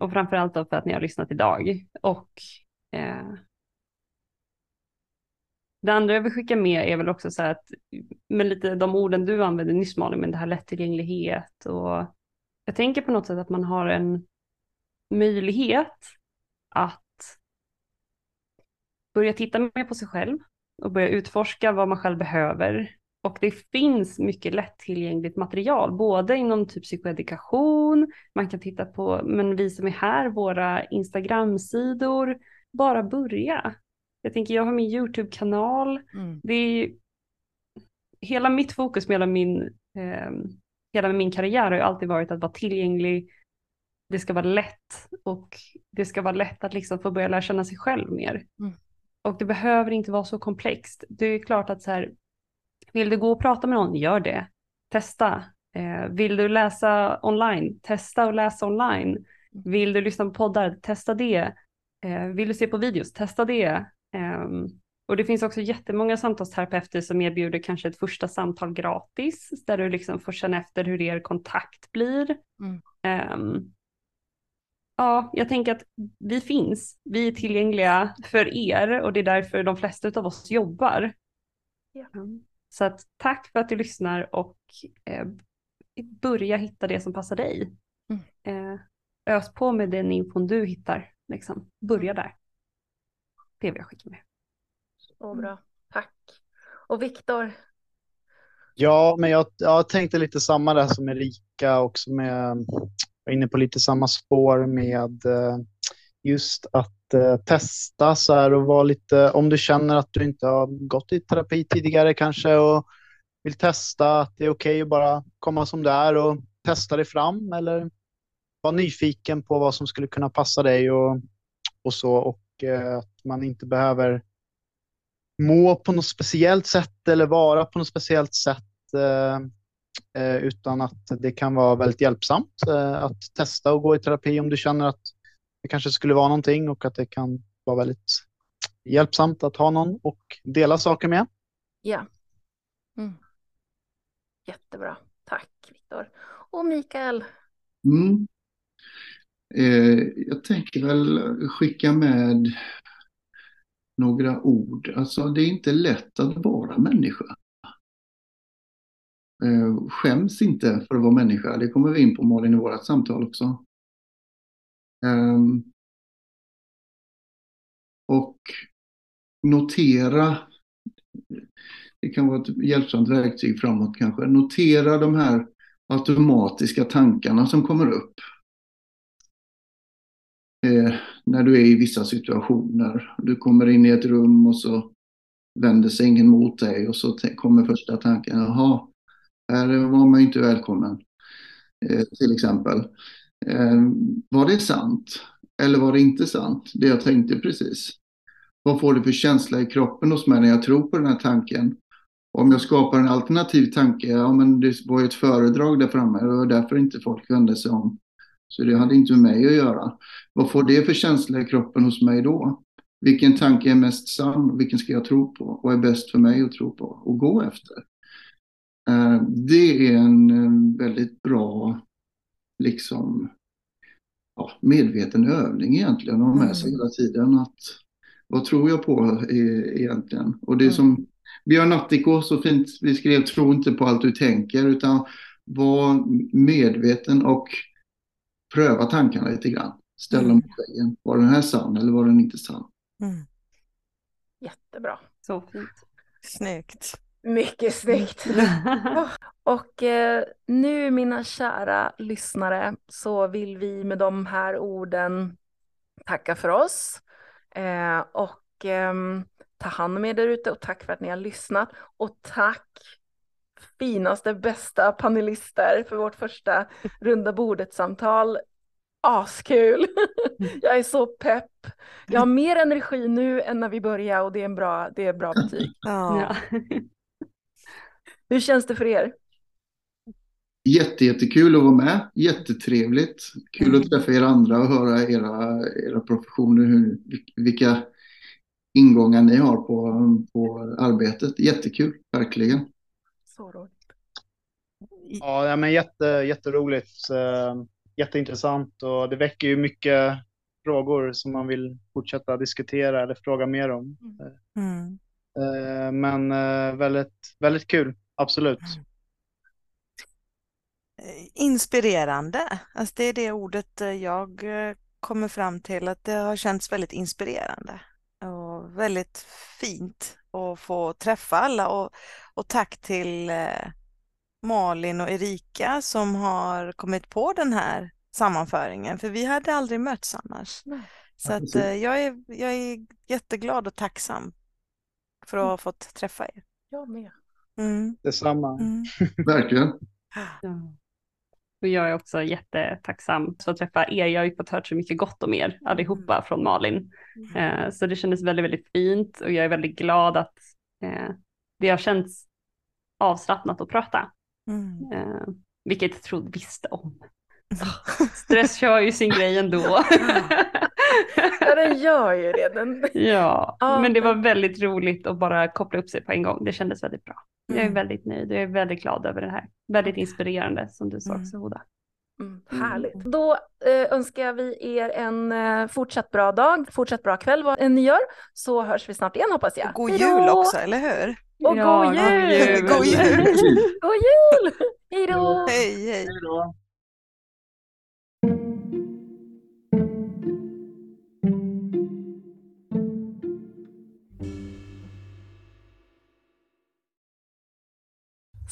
och framförallt då för att ni har lyssnat idag. Och eh, det andra jag vill skicka med är väl också så här att med lite de orden du använde nyss Malin, med det här lättillgänglighet och jag tänker på något sätt att man har en möjlighet att börja titta mer på sig själv och börja utforska vad man själv behöver. Och det finns mycket lättillgängligt material, både inom typ psykoedukation, man kan titta på, men vi som är här, våra Instagram-sidor, bara börja. Jag tänker, jag har min YouTube-kanal, mm. det är hela mitt fokus med hela min eh, hela min karriär har ju alltid varit att vara tillgänglig. Det ska vara lätt och det ska vara lätt att liksom få börja lära känna sig själv mer. Mm. Och det behöver inte vara så komplext. Det är klart att så här, vill du gå och prata med någon, gör det. Testa. Eh, vill du läsa online, testa och läsa online. Mm. Vill du lyssna på poddar, testa det. Eh, vill du se på videos, testa det. Um, och det finns också jättemånga samtalsterapeuter som erbjuder kanske ett första samtal gratis, där du liksom får känna efter hur er kontakt blir. Mm. Um, ja, jag tänker att vi finns, vi är tillgängliga för er och det är därför de flesta av oss jobbar. Ja. Um, så att tack för att du lyssnar och eh, börja hitta det som passar dig. Mm. Eh, ös på med den infon du hittar, liksom. börja där. Det vill jag skicka med. Så bra, tack. Och Viktor? Ja, men jag, jag tänkte lite samma där som Erika också med, var inne på lite samma spår med eh, just att eh, testa så här och vara lite, om du känner att du inte har gått i terapi tidigare kanske och vill testa att det är okej okay att bara komma som det är och testa dig fram eller vara nyfiken på vad som skulle kunna passa dig och, och så och eh, att man inte behöver må på något speciellt sätt eller vara på något speciellt sätt. Eh, eh, utan att det kan vara väldigt hjälpsamt eh, att testa och gå i terapi om du känner att det kanske skulle vara någonting och att det kan vara väldigt hjälpsamt att ha någon och dela saker med. Ja. Mm. Jättebra. Tack Viktor. Och Mikael? Mm. Eh, jag tänker väl skicka med några ord. Alltså det är inte lätt att vara människa. Eh, skäms inte för att vara människa. Det kommer vi in på Malin i vårt samtal också. Ehm, och notera, det kan vara ett hjälpsamt verktyg framåt kanske, notera de här automatiska tankarna som kommer upp. Eh, när du är i vissa situationer. Du kommer in i ett rum och så vänder sig ingen mot dig och så kommer första tanken, jaha, här var man ju inte välkommen. Eh, till exempel. Eh, var det sant? Eller var det inte sant? Det jag tänkte precis. Vad får det för känsla i kroppen hos mig när jag tror på den här tanken? Om jag skapar en alternativ tanke, ja men det var ju ett föredrag där framme, det var därför inte folk vände sig om. Så det hade inte med mig att göra. Vad får det för känsla i kroppen hos mig då? Vilken tanke är mest sann? Vilken ska jag tro på? Vad är bäst för mig att tro på och gå efter? Eh, det är en väldigt bra liksom, ja, medveten övning egentligen att ha med sig mm. hela tiden. Att, vad tror jag på egentligen? Och det som Björn Attiko så fint beskrev, tro inte på allt du tänker utan var medveten och pröva tankarna lite grann. Ställa mm. mot väggen. Var den här sann eller var den inte sann? Mm. Jättebra. Så fint. Snyggt. Mycket snyggt. <laughs> och eh, nu mina kära lyssnare så vill vi med de här orden tacka för oss. Eh, och eh, ta hand om er där ute och tack för att ni har lyssnat. Och tack finaste, bästa panelister för vårt första runda bordet-samtal. Askul! Jag är så pepp. Jag har mer energi nu än när vi började och det är en bra, det är bra betyg. Ja. Hur känns det för er? Jättejättekul att vara med. Jättetrevligt. Kul mm. att träffa er andra och höra era, era professioner, hur, vilka ingångar ni har på, på arbetet. Jättekul, verkligen. Så roligt. Ja, men jätte, jätteroligt. Eh, jätteintressant och det väcker ju mycket frågor som man vill fortsätta diskutera eller fråga mer om. Mm. Eh, men eh, väldigt, väldigt kul, absolut. Mm. Inspirerande, alltså det är det ordet jag kommer fram till, att det har känts väldigt inspirerande och väldigt fint att få träffa alla och, och tack till eh, Malin och Erika som har kommit på den här sammanföringen för vi hade aldrig mötts annars. Nej. Så att, eh, jag, är, jag är jätteglad och tacksam för att ha fått träffa er. Jag med. Mm. Detsamma. Mm. <laughs> Verkligen. Ja. Och jag är också jättetacksam för att träffa er. Jag har ju fått höra så mycket gott om er allihopa mm. från Malin. Mm. Eh, så det kändes väldigt, väldigt fint och jag är väldigt glad att eh, det har känts avslappnat att prata. Mm. Eh, vilket jag trodde visste om. <laughs> Stress kör ju sin grej ändå. <laughs> ja, den gör ju det. Den... Ja, men det var väldigt roligt att bara koppla upp sig på en gång. Det kändes väldigt bra. Jag är mm. väldigt nöjd och jag är väldigt glad över det här. Väldigt inspirerande som du sa mm. också Hoda. Mm, härligt. Då eh, önskar vi er en eh, fortsatt bra dag, fortsatt bra kväll vad ni gör. Så hörs vi snart igen hoppas jag. Och god Hejdå! jul också, eller hur? Och ja, god jul! <laughs> God jul! <laughs> god jul! Hej då! Hej, hej. Hejdå.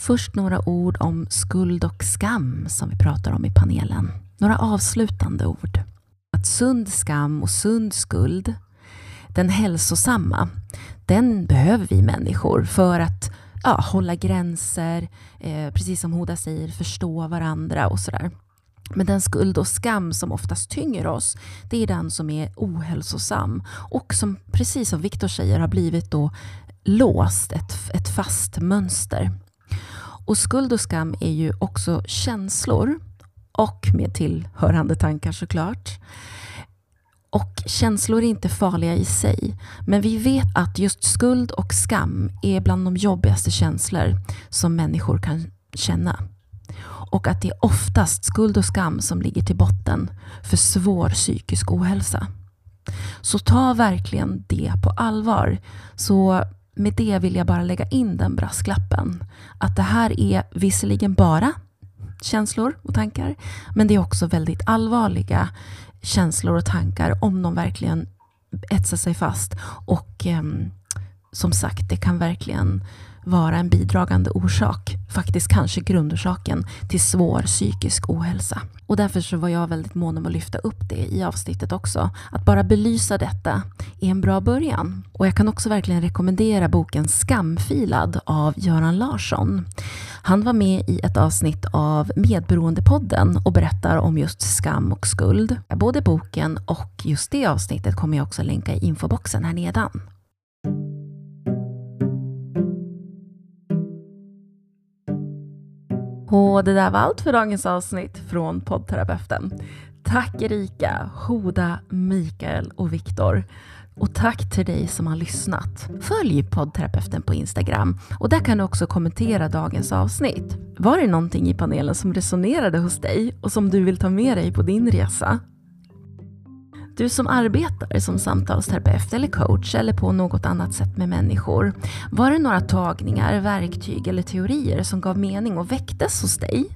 Först några ord om skuld och skam som vi pratar om i panelen. Några avslutande ord. Att sund skam och sund skuld, den hälsosamma, den behöver vi människor för att ja, hålla gränser, eh, precis som Hoda säger, förstå varandra och sådär. Men den skuld och skam som oftast tynger oss, det är den som är ohälsosam och som, precis som Viktor säger, har blivit då låst, ett, ett fast mönster. Och skuld och skam är ju också känslor och med tillhörande tankar såklart. Och känslor är inte farliga i sig, men vi vet att just skuld och skam är bland de jobbigaste känslor som människor kan känna. Och att det är oftast skuld och skam som ligger till botten för svår psykisk ohälsa. Så ta verkligen det på allvar. Så med det vill jag bara lägga in den brasklappen. Att det här är visserligen bara känslor och tankar, men det är också väldigt allvarliga känslor och tankar om de verkligen etsar sig fast. Och eh, som sagt, det kan verkligen vara en bidragande orsak, faktiskt kanske grundorsaken till svår psykisk ohälsa. Och därför så var jag väldigt mån om att lyfta upp det i avsnittet också. Att bara belysa detta är en bra början. Och jag kan också verkligen rekommendera boken Skamfilad av Göran Larsson. Han var med i ett avsnitt av Medberoendepodden och berättar om just skam och skuld. Både boken och just det avsnittet kommer jag också länka i infoboxen här nedan. Och det där var allt för dagens avsnitt från poddterapeuten. Tack Erika, Hoda, Mikael och Viktor. Och tack till dig som har lyssnat. Följ poddterapeuten på Instagram och där kan du också kommentera dagens avsnitt. Var det någonting i panelen som resonerade hos dig och som du vill ta med dig på din resa? Du som arbetar som samtalsterapeut eller coach eller på något annat sätt med människor. Var det några tagningar, verktyg eller teorier som gav mening och väcktes hos dig?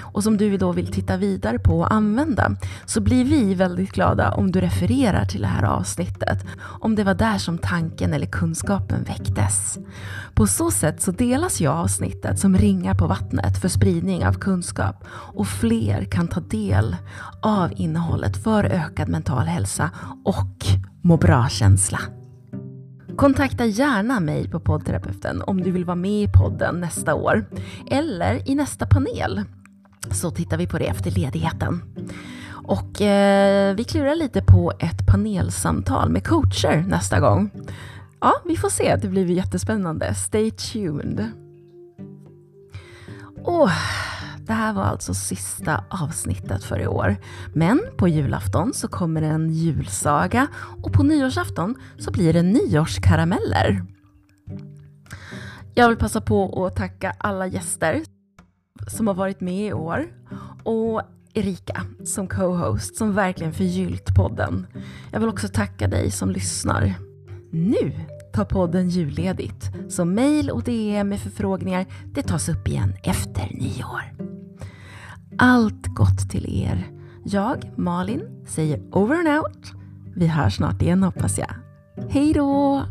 Och som du då vill titta vidare på och använda så blir vi väldigt glada om du refererar till det här avsnittet om det var där som tanken eller kunskapen väcktes. På så sätt så delas ju avsnittet som ringar på vattnet för spridning av kunskap och fler kan ta del av innehållet för ökad mental hälsa och må bra-känsla. Kontakta gärna mig på poddterapeuten om du vill vara med i podden nästa år eller i nästa panel så tittar vi på det efter ledigheten. Och eh, vi klurar lite på ett panelsamtal med coacher nästa gång. Ja, vi får se. Det blir jättespännande. Stay tuned. Och det här var alltså sista avsnittet för i år. Men på julafton så kommer en julsaga och på nyårsafton så blir det nyårskarameller. Jag vill passa på att tacka alla gäster som har varit med i år och Erika som co-host som verkligen förgyllt podden. Jag vill också tacka dig som lyssnar. Nu tar podden julledigt, så mejl och DM med förfrågningar det tas upp igen efter nyår. Allt gott till er. Jag, Malin, säger over and out. Vi hörs snart igen hoppas jag. Hej då!